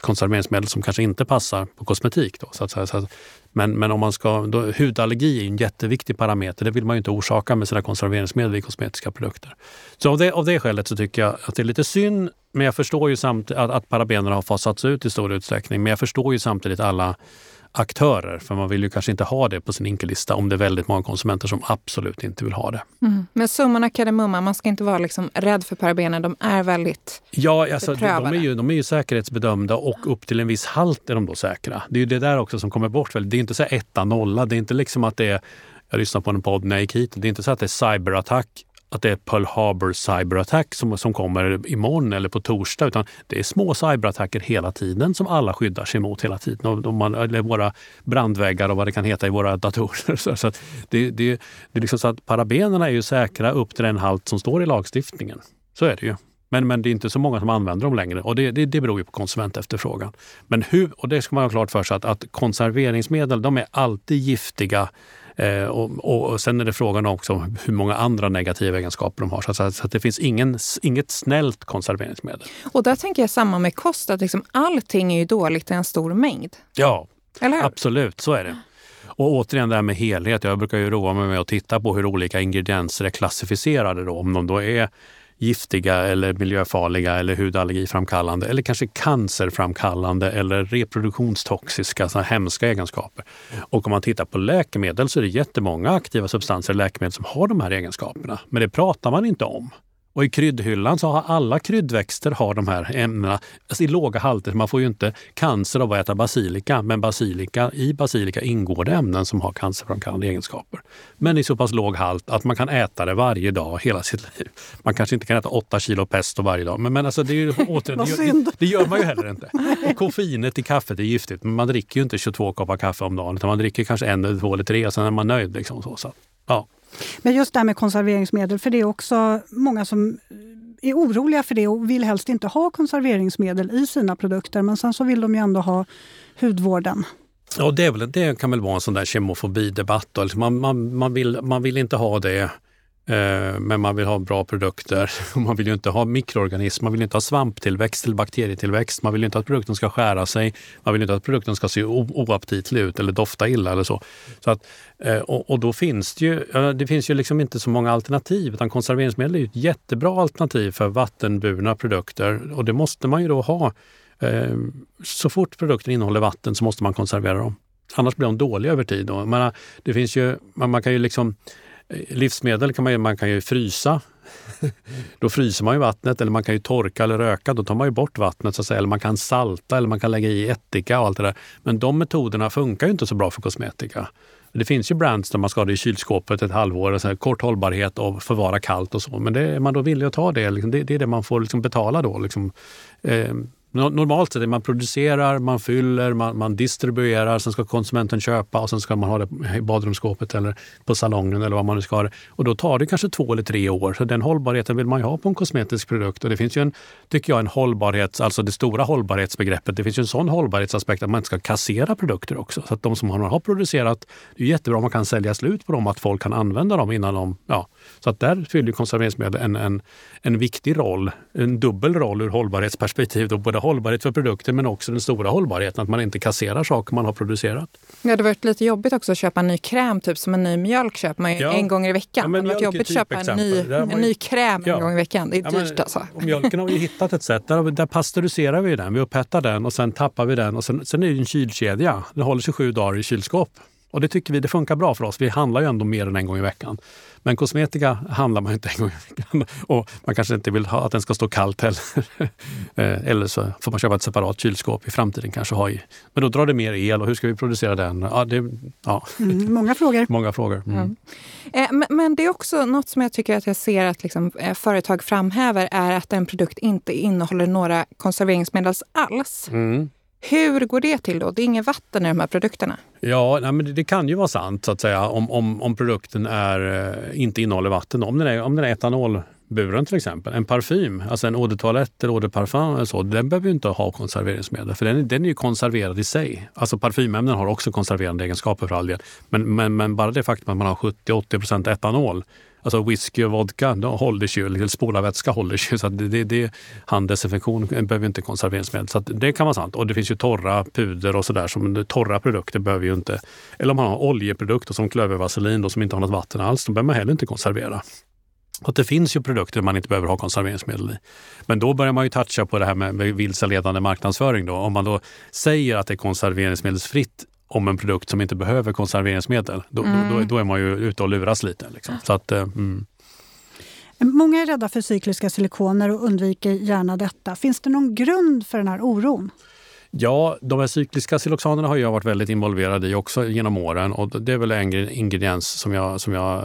konserveringsmedel som kanske inte passar på kosmetik. Då, så att. Så att, men, men om man ska, då, hudallergi är en jätteviktig parameter. Det vill man ju inte orsaka med sina konserveringsmedel i kosmetiska produkter. Så av det, av det skälet så tycker jag att det är lite synd. Men jag förstår ju samtidigt att, att parabenerna har fasats ut i stor utsträckning. Men jag förstår ju samtidigt alla aktörer. För man vill ju kanske inte ha det på sin inkellista om det är väldigt många konsumenter som absolut inte vill ha det. Mm. Men summan av kardemumma, man ska inte vara liksom rädd för parabener. De är väldigt Ja, alltså, de, är ju, de är ju säkerhetsbedömda och upp till en viss halt är de då säkra. Det är ju det där också som kommer bort. Det är inte så etta, nolla. Det är inte liksom att det är jag lyssnade på en podd när jag gick hit. Det är inte så att det är cyberattack att det är Pearl Harbor cyberattack som, som kommer imorgon eller på torsdag. Utan det är små cyberattacker hela tiden som alla skyddar sig mot hela tiden. Och, och man, eller våra brandväggar och vad det kan heta i våra datorer. Så, så det, det, det är liksom så att parabenerna är ju säkra upp till den halt som står i lagstiftningen. Så är det ju. Men, men det är inte så många som använder dem längre och det, det, det beror ju på konsumentefterfrågan. Men hur, och det ska man ha klart för sig att, att konserveringsmedel de är alltid giftiga Eh, och, och, sen är det frågan också om hur många andra negativa egenskaper de har. Så, så att det finns ingen, inget snällt konserveringsmedel. Och där tänker jag samma med kost, att liksom allting är ju dåligt i en stor mängd. Ja, absolut. Så är det. Och återigen det här med helhet. Jag brukar ju roa mig med att titta på hur olika ingredienser är klassificerade. Då. Om de då är giftiga eller miljöfarliga eller hudallergiframkallande eller kanske cancerframkallande eller reproduktionstoxiska, så hemska egenskaper. Och om man tittar på läkemedel så är det jättemånga aktiva substanser i läkemedel som har de här egenskaperna. Men det pratar man inte om. Och i kryddhyllan så har alla kryddväxter har de här ämnena alltså i låga halter. Man får ju inte cancer av att äta basilika, men basilika, i basilika ingår det ämnen som har cancerframkallande egenskaper. Men i så pass låg halt att man kan äta det varje dag hela sitt liv. Man kanske inte kan äta åtta kilo pesto varje dag, men, men alltså det, är ju, åter, det, gör, det gör man ju heller inte. Och koffeinet i kaffet är giftigt, men man dricker ju inte 22 koppar kaffe om dagen, utan man dricker kanske en, eller två eller tre och sen är man nöjd. Liksom så, så. Ja. Men just det här med konserveringsmedel, för det är också många som är oroliga för det och vill helst inte ha konserveringsmedel i sina produkter. Men sen så vill de ju ändå ha hudvården. Ja, det, väl, det kan väl vara en sån där kemofobidebatt. Liksom man, man, man, vill, man vill inte ha det Eh, men man vill ha bra produkter. Man vill ju inte ha mikroorganismer, man vill inte ha svamptillväxt eller bakterietillväxt. Man vill inte att produkten ska skära sig. Man vill inte att produkten ska se oaptitlig ut eller dofta illa eller så. så att, eh, och, och, då finns det ju, det finns ju liksom inte så många alternativ utan konserveringsmedel är ett jättebra alternativ för vattenburna produkter och det måste man ju då ha. Eh, så fort produkten innehåller vatten så måste man konservera dem. Annars blir de dåliga över tid. Då. Man, det finns ju, man, man kan ju liksom Livsmedel kan man, man kan ju frysa. Då fryser man ju vattnet eller man kan ju torka eller röka. Då tar man ju bort vattnet så att säga. Eller man kan salta eller man kan lägga i ättika och allt det där. Men de metoderna funkar ju inte så bra för kosmetika. Det finns ju brands där man ska ha det i kylskåpet ett halvår, så här, kort hållbarhet och förvara kallt och så. Men det, är man då villig att ta det, liksom, det, det är det man får liksom betala då. Liksom. Eh, Normalt sett är man producerar, man fyller, man, man, distribuerar, sen ska konsumenten köpa och sen ska man ha det i badrumsskåpet eller på salongen eller vad man nu ska ha det. Och då tar det kanske två eller tre år. Så den hållbarheten vill man ju ha på en kosmetisk produkt. Och det finns ju en, tycker jag, en hållbarhets, alltså det stora hållbarhetsbegreppet. Det finns ju en sån hållbarhetsaspekt att man inte ska kassera produkter också. Så att de som man har producerat, det är jättebra om man kan sälja slut på dem, att folk kan använda dem innan de, ja. Så att där fyller konserveringsmedel en, en, en viktig roll, en dubbel roll ur hållbarhetsperspektiv. Då, både hållbarhet för produkter men också den stora hållbarheten, att man inte kasserar saker man har producerat. Ja, det har varit lite jobbigt också att köpa en ny kräm, typ som en ny mjölk köper man ja. en gång i veckan. Ja, men det har varit jobbigt att köpa en ny, en ny kräm ja. en gång i veckan. Det är ja, dyrt alltså. Mjölken har vi hittat ett sätt. Där, där pasteuriserar vi den, vi upphettar den och sen tappar vi den och sen, sen är det en kylkedja. Den håller sig sju dagar i kylskåp. Och det tycker vi det funkar bra för oss. Vi handlar ju ändå mer än en gång i veckan. Men kosmetika handlar man inte en gång i veckan och man kanske inte vill ha att den ska stå kallt heller. Eh, eller så får man köpa ett separat kylskåp i framtiden kanske ha i. Men då drar det mer el och hur ska vi producera den? Ja, det, ja. Mm, många frågor. många frågor. Mm. Mm. Men det är också något som jag tycker att jag ser att liksom, eh, företag framhäver är att en produkt inte innehåller några konserveringsmedel alls. Mm. Hur går det till då? Det är inget vatten i de här produkterna? Ja, nej, men det, kan ju vara sant så att säga om, om, om produkten är, eh, inte innehåller vatten. Om den är, om den är etanolburen till exempel. En parfym, alltså en eau de toilette eller eau de parfum, eller så, den behöver ju inte ha konserveringsmedel för den, den är ju konserverad i sig. Alltså parfymämnen har också konserverande egenskaper för all del. Men, men, men bara det faktum att man har 70-80 procent etanol Alltså whisky och vodka håller sig ju, eller liksom spolarvätska håller sig så det, det, det, handdesinfektion behöver inte konserveringsmedel. Så det kan vara sant. Och det finns ju torra puder och sådär. Som torra produkter behöver ju inte... Eller om man har oljeprodukter som klövervaselin då, som inte har något vatten alls, de behöver man heller inte konservera. Att det finns ju produkter man inte behöver ha konserveringsmedel i. Men då börjar man ju toucha på det här med, med vilseledande marknadsföring. Då. Om man då säger att det är konserveringsmedelsfritt om en produkt som inte behöver konserveringsmedel, då, mm. då, då, är man ju ute och luras lite. Liksom. Så att, eh, mm. Många är rädda för cykliska silikoner och undviker gärna detta. Finns det någon grund för den här oron? Ja, de här cykliska siloxanerna har jag varit väldigt involverad i också genom åren och det är väl en ingrediens som jag, som jag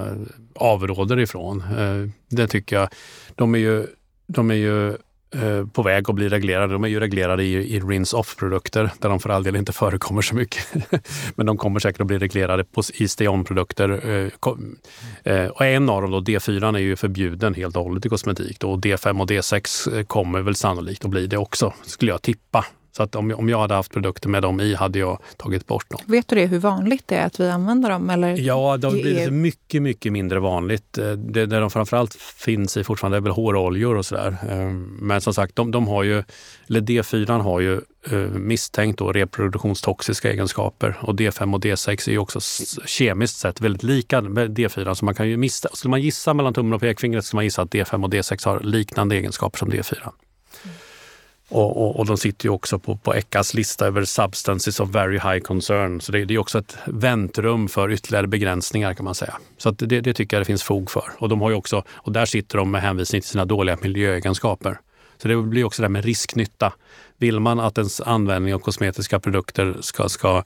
avråder ifrån. Eh, det tycker jag. De är ju, de är ju Eh, på väg att bli reglerade. De är ju reglerade i, i rinse-off-produkter där de för all del inte förekommer så mycket. Men de kommer säkert att bli reglerade på, i Steon-produkter. Eh, eh, och en av dem, då, D4, är ju förbjuden helt och hållet i kosmetik. Då. D5 och D6 kommer väl sannolikt att bli det också, skulle jag tippa. Så att om, om jag hade haft produkter med dem i hade jag tagit bort dem. Vet du det, hur vanligt det är att vi använder dem? Eller? Ja, det har blivit mycket, mycket mindre vanligt. Eh, det, det de framförallt finns i fortfarande är väl håroljor och sådär. Eh, men som sagt, de, de har ju, eller D4 har ju eh, misstänkt då reproduktionstoxiska egenskaper och D5 och D6 är ju också kemiskt sett väldigt lika med D4. Så man kan ju missa, skulle man gissa mellan tummen och pekfingret skulle man gissa att D5 och D6 har liknande egenskaper som D4. Och, och, och, de sitter ju också på, på ECHAs lista över substances of very high concern. Så det, det är också ett väntrum för ytterligare begränsningar kan man säga. Så det, det, tycker jag det finns fog för. Och, de har också, och där sitter de med hänvisning till sina dåliga miljöegenskaper. Så det blir också det här med risknytta. Vill man att ens användning av kosmetiska produkter ska, ska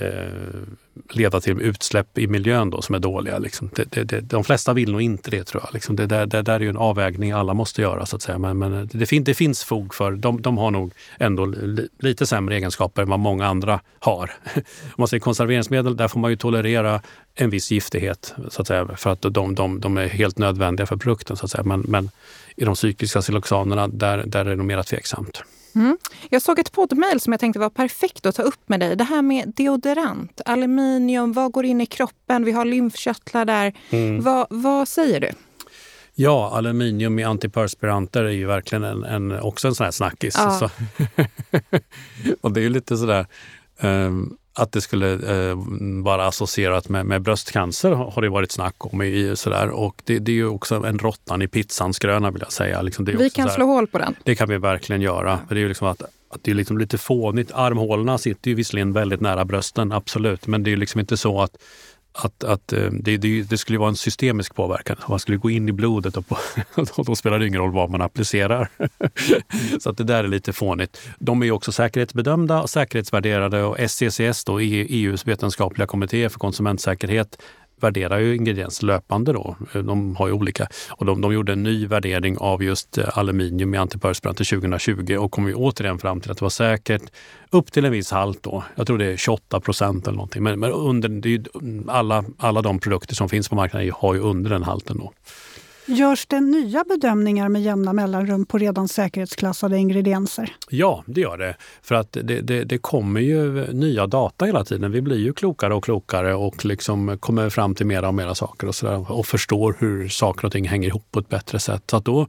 Eh, leda till utsläpp i miljön då som är dåliga. Liksom. Det, det, det, de flesta vill nog inte det tror jag. Liksom. Det, där, det där är ju en avvägning alla måste göra så att säga. Men, men eh, det, fin, det finns fog för, de, de har nog ändå li, lite sämre egenskaper än vad många andra har. Om man säger konserveringsmedel, där får man ju tolerera en viss giftighet så att säga, för att de, de, de är helt nödvändiga för produkten. Så att säga. Men, men i de cykliska siloxanerna, där, där är det nog mer tveksamt. Mm. Jag såg ett poddmail som jag tänkte var perfekt att ta upp med dig. Det här med deodorant, aluminium, vad går in i kroppen? Vi har lymfkörtlar där. Mm. Vad, vad säger du? Ja, aluminium i antiperspiranter är ju verkligen en, en, också en sån här snackis. Ja. Så. och det är ju lite sådär um, att det skulle eh, vara associerat med, med bröstcancer har det varit snack om. I, sådär. Och det, det är ju också en råttan i pizzans gröna vill jag säga. Liksom vi kan sådär, slå hål på den. Det kan vi verkligen göra. För det är ju liksom att, att det är liksom lite fånigt. Armhålorna sitter ju visserligen väldigt nära brösten, absolut. Men det är ju liksom inte så att att, att eh, det, det, det, skulle vara en systemisk påverkan. Man skulle gå in i blodet och, på, och då spelar det ingen roll vad man applicerar. Så att det där är lite fånigt. De är också säkerhetsbedömda och säkerhetsvärderade och SCCS, då, EUs vetenskapliga kommitté för konsumentsäkerhet, värderar ju ingredienser löpande. Då. De har ju olika. Och de, de gjorde en ny värdering av just eh, aluminium i antiperspirant 2020 och kom ju återigen fram till att det var säkert upp till en viss halt. Då. Jag tror det är 28 procent eller någonting. Men, men under, det är alla, alla de produkter som finns på marknaden har ju under den halten. Då. Görs det nya bedömningar med jämna mellanrum på redan säkerhetsklassade ingredienser? Ja, det gör det. För att det, det, det, kommer ju nya data hela tiden. Vi blir ju klokare och klokare och liksom kommer fram till mera och mera saker och, så där, och förstår hur saker och ting hänger ihop på ett bättre sätt. Så att då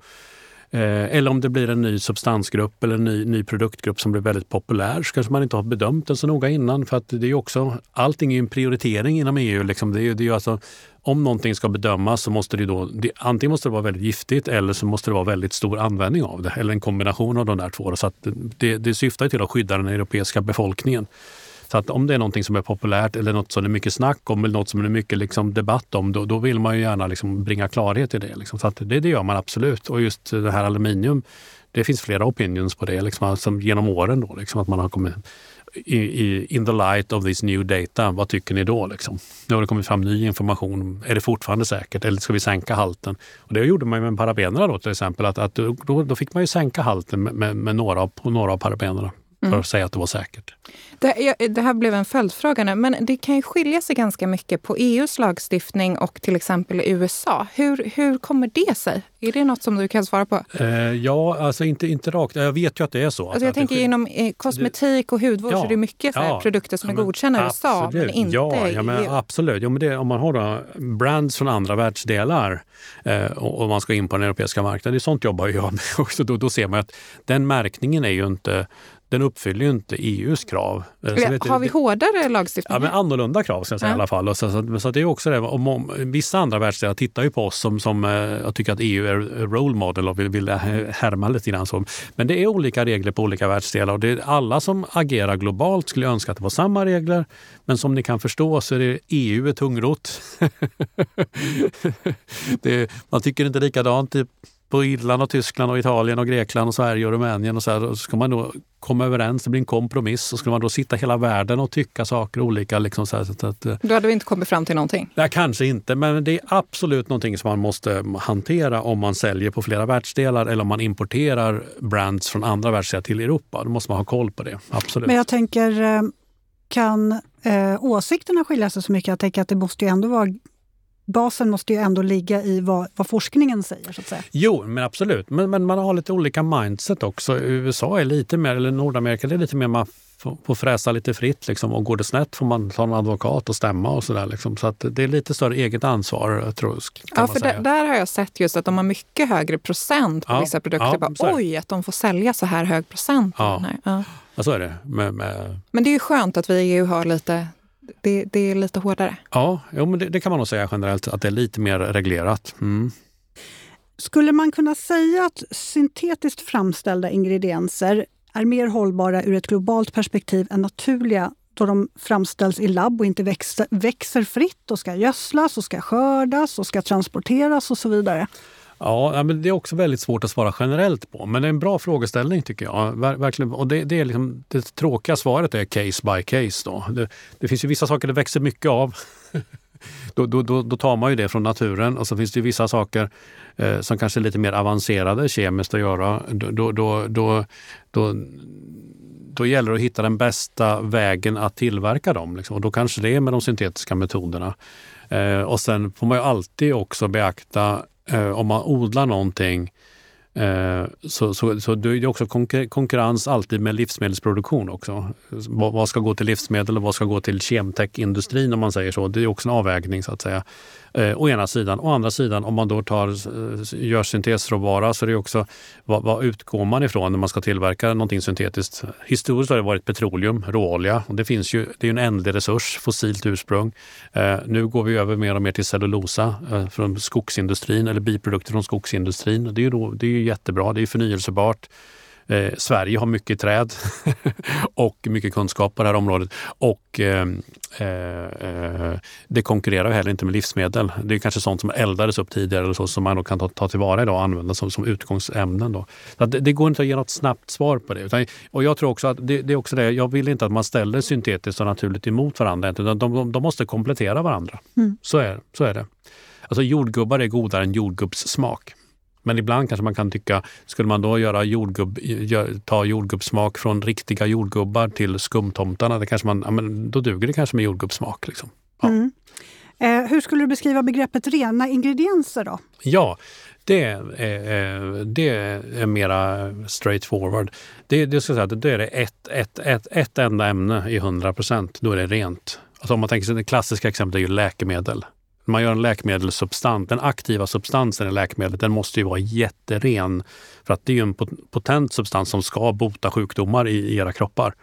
Eh, eller om det blir en ny substansgrupp eller en ny, ny produktgrupp som blir väldigt populär så kanske man inte har bedömt den så noga innan. För att det är också, allting är ju en prioritering inom EU. Liksom. Det är, det är alltså, om någonting ska bedömas så måste det då, det, antingen måste det vara väldigt giftigt eller så måste det vara väldigt stor användning av det. Eller en kombination av de där två. Så det, det syftar till att skydda den europeiska befolkningen. Så att om det är någonting som är populärt eller något som det är mycket snack om eller något som det är mycket liksom debatt om, då, då vill man ju gärna liksom bringa klarhet i det. Liksom. Så att det, det gör man absolut. Och just det här aluminium, det finns flera opinions på det liksom, alltså, genom åren. Då, liksom, att man har kommit i, i, in the light of this new data, vad tycker ni då? Liksom? Nu har det kommit fram ny information. Är det fortfarande säkert eller ska vi sänka halten? Och det gjorde man med parabenerna då till exempel. Att, att då, då fick man ju sänka halten med, med, med några, på några av parabenerna för mm. att säga att det var säkert. Det, det, här blev en följdfråga nu, men det kan ju skilja sig ganska mycket på EUs lagstiftning och till exempel USA. Hur, hur kommer det sig? Är det något som du kan svara på? Eh, ja, alltså inte, inte rakt. Jag vet ju att det är så. Alltså jag tänker inom eh, kosmetik och hudvård ja, så är det mycket ja, produkter som är godkända i USA, men inte ja, ja, men Absolut. Ja, men det, om man har då brands från andra världsdelar eh, och, och, man ska in på den europeiska marknaden, det är sånt jobbar jag med också. Då, då ser man att den märkningen är ju inte den uppfyller ju inte EUs krav. Eh, vet, har vi hårdare lagstiftning? Ja, men annorlunda krav ska jag säga ja. i alla fall. så, så, så, det är också det, om, om, vissa andra världsdelar tittar ju på oss som, som eh, jag tycker att EU är role model och vill, vill härma lite grann. Så. Men det är olika regler på olika världsdelar och det är alla som agerar globalt skulle önska att det var samma regler. Men som ni kan förstå så är det EU är tungrot. det, man tycker inte likadant på Irland, och Tyskland, och Italien, och Grekland, och Sverige och Rumänien. Och så, här, och så ska man då komma överens, det blir en kompromiss. Och ska man då sitta hela världen och tycka saker olika. Liksom så här, så att, eh, då hade vi inte kommit fram till någonting? Nej, kanske inte, men det är absolut någonting som man måste hantera om man säljer på flera världsdelar eller om man importerar brands från andra världsdelar till Europa. Då måste man ha koll på det. Absolut. Men jag tänker, eh, kan eh, åsikterna skilja sig så mycket? Jag tänker att det måste ju ändå vara basen måste ju ändå ligga i vad, vad, forskningen säger. så att säga. Jo, men absolut. Men, men, man har lite olika mindset också. USA är lite mer, eller Nordamerika är lite mer man får fräsa lite fritt liksom, och går det snett får man ta en advokat och stämma och sådär. Liksom. Så att det är lite större eget ansvar. Tror, ja, för där, där, har jag sett just att de har mycket högre procent på ja, vissa produkter. Ja, bara, Oj, att de får sälja så här hög procent. Ja, ja. ja så är det. Med, med... Men det är ju skönt att vi i EU har lite det, det är lite hårdare. Ja, jo, men det, det, kan man nog säga generellt, att det är lite mer reglerat. Mm. Skulle man kunna säga att syntetiskt framställda ingredienser är mer hållbara ur ett globalt perspektiv än naturliga då de framställs i labb och inte växer, växer fritt och ska gödslas och ska skördas och ska transporteras och så vidare? Ja, men det är också väldigt svårt att svara generellt på. Men det är en bra frågeställning tycker jag. verkligen. Och det, det, är liksom, det tråkiga svaret är case by case. Då. Det, det finns ju vissa saker det växer mycket av. då, då, då, då, tar man ju det från naturen och så finns det vissa saker eh, som kanske är lite mer avancerade kemiskt att göra. Då, då, då, då, då, då gäller det att hitta den bästa vägen att tillverka dem. Liksom. Och då kanske det är med de syntetiska metoderna. Eh, och sen får man ju alltid också beakta eh, om man odlar någonting Eh, så, så, så det är också konkurrens alltid med livsmedelsproduktion också. Vad ska gå till livsmedel och vad ska gå till kemtech-industrin om man säger så. Det är också en avvägning så att säga. Eh, å ena sidan. Å andra sidan om man då tar, eh, gör syntesråvara så är det också vad, vad utgår man ifrån när man ska tillverka någonting syntetiskt? Historiskt har det varit petroleum, råolja. Och det, finns ju, det är en ändlig resurs, fossilt ursprung. Eh, nu går vi över mer och mer till cellulosa eh, från skogsindustrin eller biprodukter från skogsindustrin. Det är ju, då, det är ju jättebra, det är förnyelsebart. Eh, Sverige har mycket träd och mycket kunskap på det här området. Och eh, eh, det konkurrerar heller inte med livsmedel. Det är kanske sånt som eldades upp tidigare eller så, som man kan ta, ta tillvara idag och använda som, som utgångsämnen. Då. Det, det, går inte att ge något snabbt svar på det. Utan, och jag tror också att det, det, är också det, jag vill inte att man ställer syntetiskt och naturligt emot varandra. Utan de, de, de måste komplettera varandra. Mm. Så, är, så är det. Alltså jordgubbar är godare än jordgubbssmak. Men ibland kanske man kan tycka, skulle man då göra jordgubb, ta jordgubbssmak från riktiga jordgubbar till skumtomtarna, det kanske man, ja, men då duger det kanske med jordgubbssmak. Liksom. Ja. Mm. Eh, hur skulle du beskriva begreppet rena ingredienser då? Ja, det är, det är mera straightforward. Det, det, ska säga, då är det ett, ett, ett, ett enda ämne i 100 procent. Då är det rent. Alltså om man tänker sig det klassiska exemplet är ju läkemedel man gör en läkemedelssubstans, den aktiva substansen i läkemedlet, den måste ju vara jätteren. För att det är ju en potent substans som ska bota sjukdomar i, era kroppar.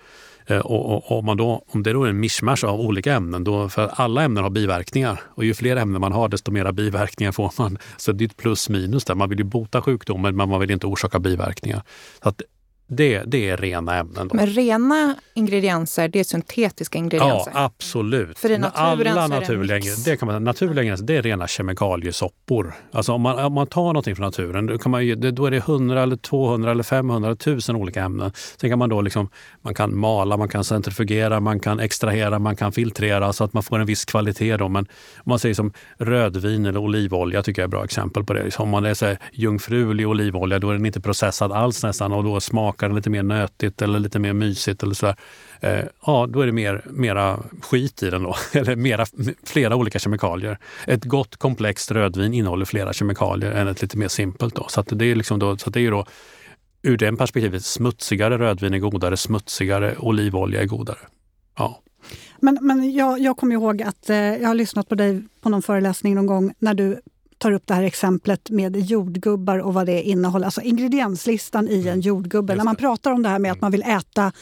Eh, och, och, och man då, om det då är en mischmasch av olika ämnen, då, för alla ämnen har biverkningar. Och ju fler ämnen man har, desto mera biverkningar får man. Så det är ett plus minus där. Man vill ju bota sjukdomen, men man vill inte orsaka biverkningar. Så att det, det är rena ämnen. Då. Men rena ingredienser, det är syntetiska ingredienser? Ja, absolut. För i naturen Alla naturliga, det kan man, naturliga ingredienser, det är rena kemikaliesoppor. Alltså om man, om man tar någonting från naturen, då, kan man, då är det 100, eller 200, eller 500, 1000 olika ämnen. Sen kan man då liksom, man kan mala, man kan centrifugera, man kan extrahera, man kan filtrera så att man får en viss kvalitet. Då. Men om man säger som rödvin eller olivolja tycker jag är ett bra exempel på det. Om man är så här, jungfrulig olivolja, då är den inte processad alls nästan och då smakar smakar lite mer nötigt eller lite mer mysigt eller sådär. Eh, ja, då är det mer, mera skit i den då. Eller mera, flera olika kemikalier. Ett gott komplext rödvin innehåller flera kemikalier än ett lite mer simpelt. Då. Så det är liksom då, så det är då ur det perspektivet smutsigare rödvin är godare, smutsigare olivolja är godare. Ja. Men, men jag, jag kommer ihåg att eh, jag har lyssnat på dig på någon föreläsning någon gång när du tar upp det här exemplet med jordgubbar och vad det innehåller. Alltså ingredienslistan i en mm. jordgubbe. När man pratar om det här med att man vill äta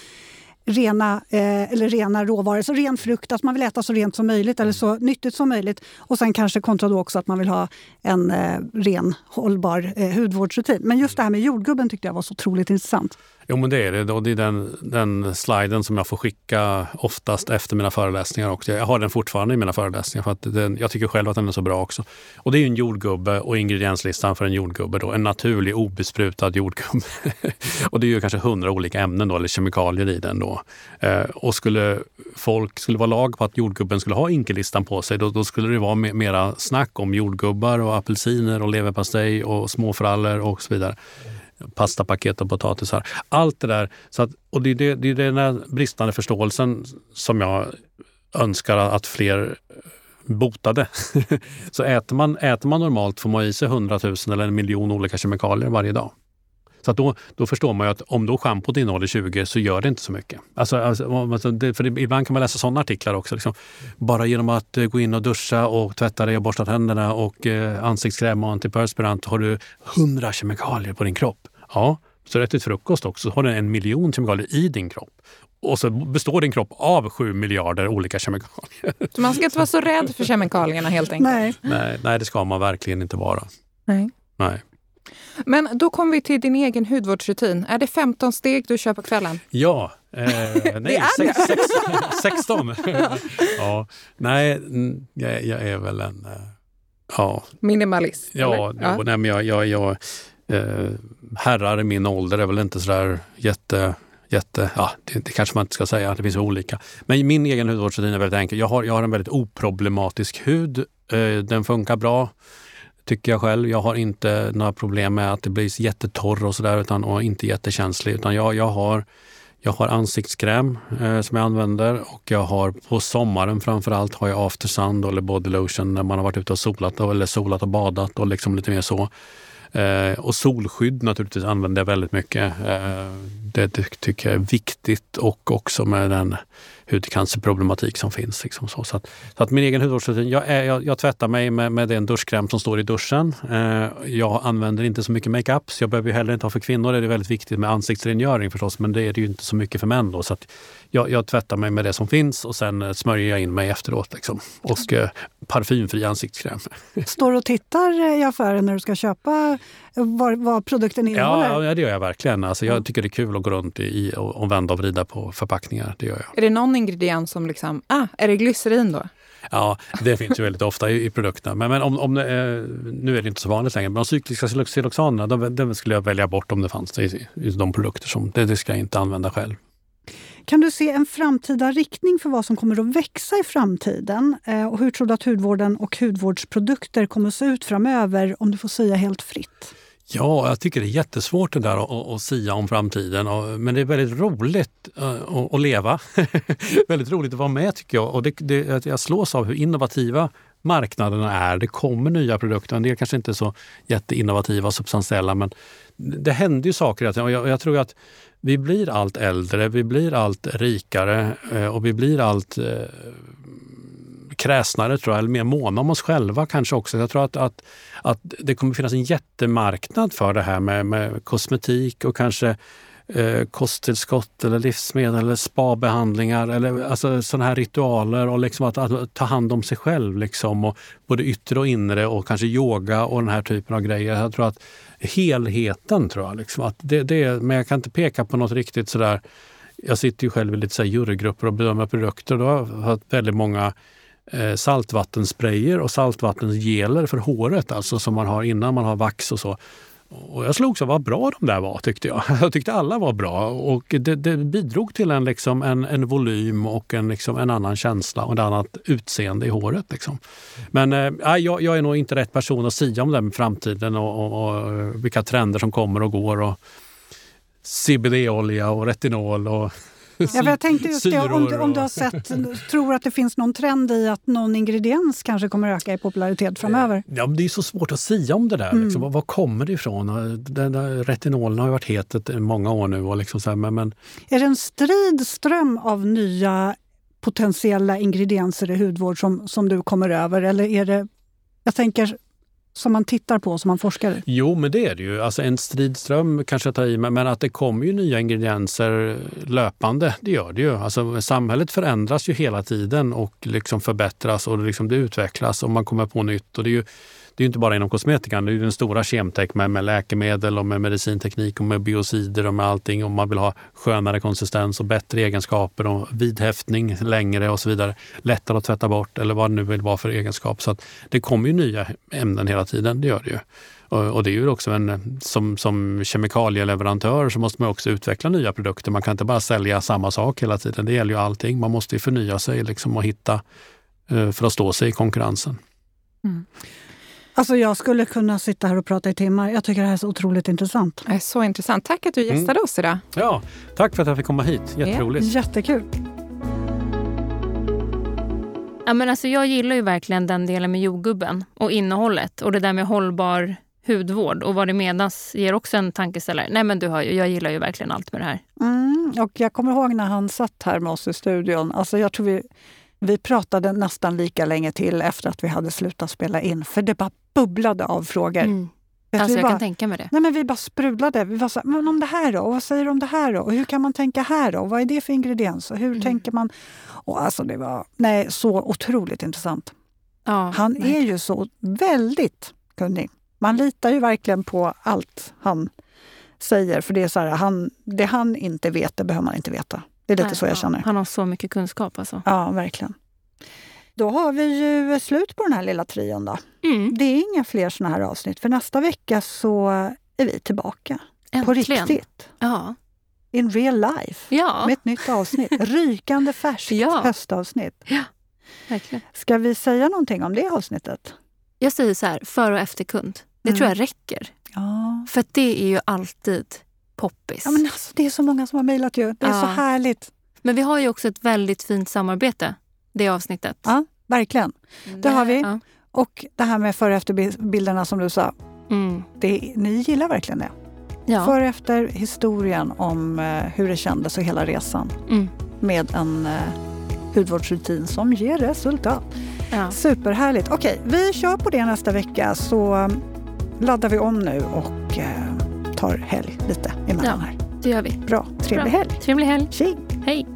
rena, eh, eller rena råvaror, så ren frukt, att man vill äta så rent som möjligt eller så nyttigt som möjligt. Och sen kanske kontra då också att man vill ha en eh, ren, hållbar eh, hudvårdsrutin. Men just det här med jordgubben tyckte jag var så otroligt intressant. Jo, men det är det. Och det är den, den sliden som jag får skicka oftast efter mina föreläsningar. Och jag har den fortfarande i mina föreläsningar för att den, jag tycker själv att den är så bra också. Och det är en jordgubbe och ingredienslistan för en jordgubbe. Då, en naturlig obesprutad jordgubbe. och det är ju kanske hundra olika ämnen då, eller kemikalier i den. Då. Eh, och skulle folk skulle vara lag på att jordgubben skulle ha inkelistan på sig, då, då skulle det vara mera snack om jordgubbar och apelsiner och leverpastej och småfrallor och så vidare pastapaket och potatisar. Allt det där. Så att, och det är, det, det är den här bristande förståelsen som jag önskar att fler botade. så äter man, äter man normalt får man i sig 100 000 eller en miljon olika kemikalier varje dag. Så då, då förstår man ju att om då schampot innehåller 20 så gör det inte så mycket. Alltså, alltså, alltså det, för ibland kan man läsa sådana artiklar också. Liksom. Bara genom att eh, gå in och duscha och tvätta dig och borsta tänderna och eh, ansiktskräm och antiperspirant har du 100 kemikalier på din kropp. Ja, så rätt till frukost också så har du en miljon kemikalier i din kropp. Och så består din kropp av sju miljarder olika kemikalier. Så man ska inte vara så rädd för kemikalierna helt enkelt? Nej, nej, nej det ska man verkligen inte vara. Nej. nej. Men då kommer vi till din egen hudvårdsrutin. Är det 15 steg du kör på kvällen? Ja. Eh, nej, sex, sex, 16. ja. Nej, jag, jag, är väl en... Eh, ja. Minimalist? Ja, ja. Nej, men jag, jag, jag eh, herrar i min ålder är väl inte sådär jätte jätte, ja det, det, kanske man inte ska säga, det finns olika. Men min egen hudvårdsrutin är väldigt enkel. Jag har, jag har en väldigt oproblematisk hud. Eh, den funkar bra tycker jag själv. Jag har inte några problem med att det blir jättetorr och sådär och inte jättekänslig. Utan jag, jag, har, jag har ansiktskräm eh, som jag använder och jag har på sommaren framförallt har jag after sun eller body lotion när man har varit ute och solat eller solat och badat och liksom lite mer så. Eh, och solskydd naturligtvis använder jag väldigt mycket. Eh, det, det, tycker jag är viktigt och också med den hudcancerproblematik som finns. Liksom så. Så, att, så att min egen hudvårdsrutin, jag, är, jag, jag, tvättar mig med, med den duschkräm som står i duschen. Eh, jag använder inte så mycket makeup, så jag behöver heller inte ha för kvinnor. Det är väldigt viktigt med ansiktsrengöring förstås, men det är det ju inte så mycket för män. Då, så att jag, jag tvättar mig med det som finns och sen eh, smörjer jag in mig efteråt. Liksom. Och eh, parfymfri ansiktskräm. Står du och tittar eh, i affären när du ska köpa vad, vad produkten innehåller? Ja, det gör jag verkligen. Alltså, jag tycker det är kul att gå runt i och, och vända och vrida på förpackningar. Det gör jag. Är det någon ingrediens som liksom, ah, är det glycerin då? Ja, det finns ju väldigt ofta i, i produkterna. Men, men om, om, eh, nu är det inte så vanligt längre, men de cykliska siloxanerna, de, de skulle jag välja bort om det fanns i, i de produkter som, det, det ska jag inte använda själv. Kan du se en framtida riktning för vad som kommer att växa i framtiden? Eh, och hur tror du att hudvården och hudvårdsprodukter kommer att se ut framöver om du får säga helt fritt? Ja, jag tycker det är jättesvårt det där att, att sia om framtiden. Men det är väldigt roligt eh, att, att leva. väldigt roligt att vara med tycker jag. Och det, det, jag slås av hur innovativa marknaderna är. Det kommer nya produkter. En del kanske inte är så jätteinnovativa och substantiella men det händer ju saker. Och jag, jag tror att vi blir allt äldre, vi blir allt rikare eh, och vi blir allt eh, kräsnare, tror jag, eller mer måna om oss själva kanske också. Jag tror att, att, att det kommer finnas en jättemarknad för det här med, med kosmetik och kanske eh, kosttillskott eller livsmedel eller spabehandlingar eller alltså sådana här ritualer och liksom att, att, ta hand om sig själv. Liksom, och både yttre och inre och kanske yoga och den här typen av grejer. Jag tror att helheten tror jag. Liksom, att det, det, men jag kan inte peka på något riktigt sådär jag sitter ju själv i lite så jurygrupper och bedömer produkter. Då har jag haft väldigt många Eh, saltvattensprayer och saltvattensgeler för håret, alltså som man har innan man har vax och så. Och jag slogs av vad bra de där var tyckte jag. Jag tyckte alla var bra och det, det bidrog till en, liksom, en, en volym och en, liksom, en annan känsla och ett annat utseende i håret. Liksom. Men äh, jag, jag, är nog inte rätt person att säga om den framtiden och, och, och, eh, vilka trender som kommer och går. Och CBD-olja och retinol och Ja, jag tänkte just det, om du, om du har sett, tror att det finns någon trend i att någon ingrediens kanske kommer öka i popularitet framöver? Ja, det är så svårt att säga om det där. Mm. Liksom. Var, kommer det ifrån? Den där retinolen har ju varit het i många år nu. Och liksom så här, men, men... Är det en strid ström av nya potentiella ingredienser i hudvård som, som du kommer över? Eller är det, jag tänker som man tittar på som man forskar i? Jo, men det är det ju. Alltså en stridström kanske jag tar i, men att det kommer ju nya ingredienser löpande, det gör det ju. Alltså, samhället förändras ju hela tiden och liksom förbättras och liksom det utvecklas och man kommer på nytt. Och det är ju det är inte bara inom kosmetikan, det är den stora kemtech med, med läkemedel och med medicinteknik och med biocider och med allting. Om man vill ha skönare konsistens och bättre egenskaper och vidhäftning längre och så vidare. Lättare att tvätta bort eller vad det nu vill vara för egenskap. Så det kommer ju nya ämnen hela tiden, det gör det ju. Och, det är ju också en, som, som kemikalieleverantör så måste man också utveckla nya produkter. Man kan inte bara sälja samma sak hela tiden. Det gäller ju allting. Man måste förnya sig liksom och hitta eh, för att stå sig i konkurrensen. Mm. Alltså jag skulle kunna sitta här och prata i timmar. Jag tycker det här är så otroligt intressant. Det är så intressant. Tack att du gästade mm. oss idag. Ja, tack för att jag fick komma hit. Jätteroligt. Ja, jättekul. Ja, men alltså jag gillar ju verkligen den delen med jordgubben och innehållet och det där med hållbar hudvård och vad det menas ger också en tankeställare. Nej men du hör ju, jag gillar ju verkligen allt med det här. Mm, och jag kommer ihåg när han satt här med oss i studion. Alltså jag tror vi vi pratade nästan lika länge till efter att vi hade slutat spela in, för det bara bubblade av frågor. Mm. Alltså jag bara, kan tänka mig det. Nej, men vi bara sprudlade. Vi var så men om det här då? Och vad säger du om det här då? Och hur kan man tänka här då? vad är det för ingrediens? Och hur mm. tänker man? Och alltså det var nej, så otroligt intressant. Ja, han verkligen. är ju så väldigt kunnig. Man litar ju verkligen på allt han säger. För det är så här, han, det han inte vet, det behöver man inte veta. Det är lite Nej, så jag känner. Han har så mycket kunskap alltså. Ja, verkligen. Då har vi ju slut på den här lilla trion då. Mm. Det är inga fler såna här avsnitt. För nästa vecka så är vi tillbaka. Äntligen. På riktigt. Ja. In real life. Ja. Med ett nytt avsnitt. Rykande färskt ja. höstavsnitt. Ja, verkligen. Ska vi säga någonting om det avsnittet? Jag säger så här, för och efterkund. Det mm. tror jag räcker. Ja. För det är ju alltid poppis. Ja, men alltså, det är så många som har mejlat ju. Det är ja. så härligt. Men vi har ju också ett väldigt fint samarbete, det avsnittet. Ja, verkligen. Det har vi. Ja. Och det här med före och efterbilderna som du sa. Mm. Det, ni gillar verkligen det. Ja. För efter historien om eh, hur det kändes och hela resan Mm. med en eh, hudvårdsrutin som ger resultat. Ja. Superhärligt. Okej, vi kör på det nästa vecka så eh, laddar vi om nu och eh, tar helg lite emellan Ja. här. Det gör vi. Bra, trevlig Bra. helg. Trevlig helg. Tjing! Hej!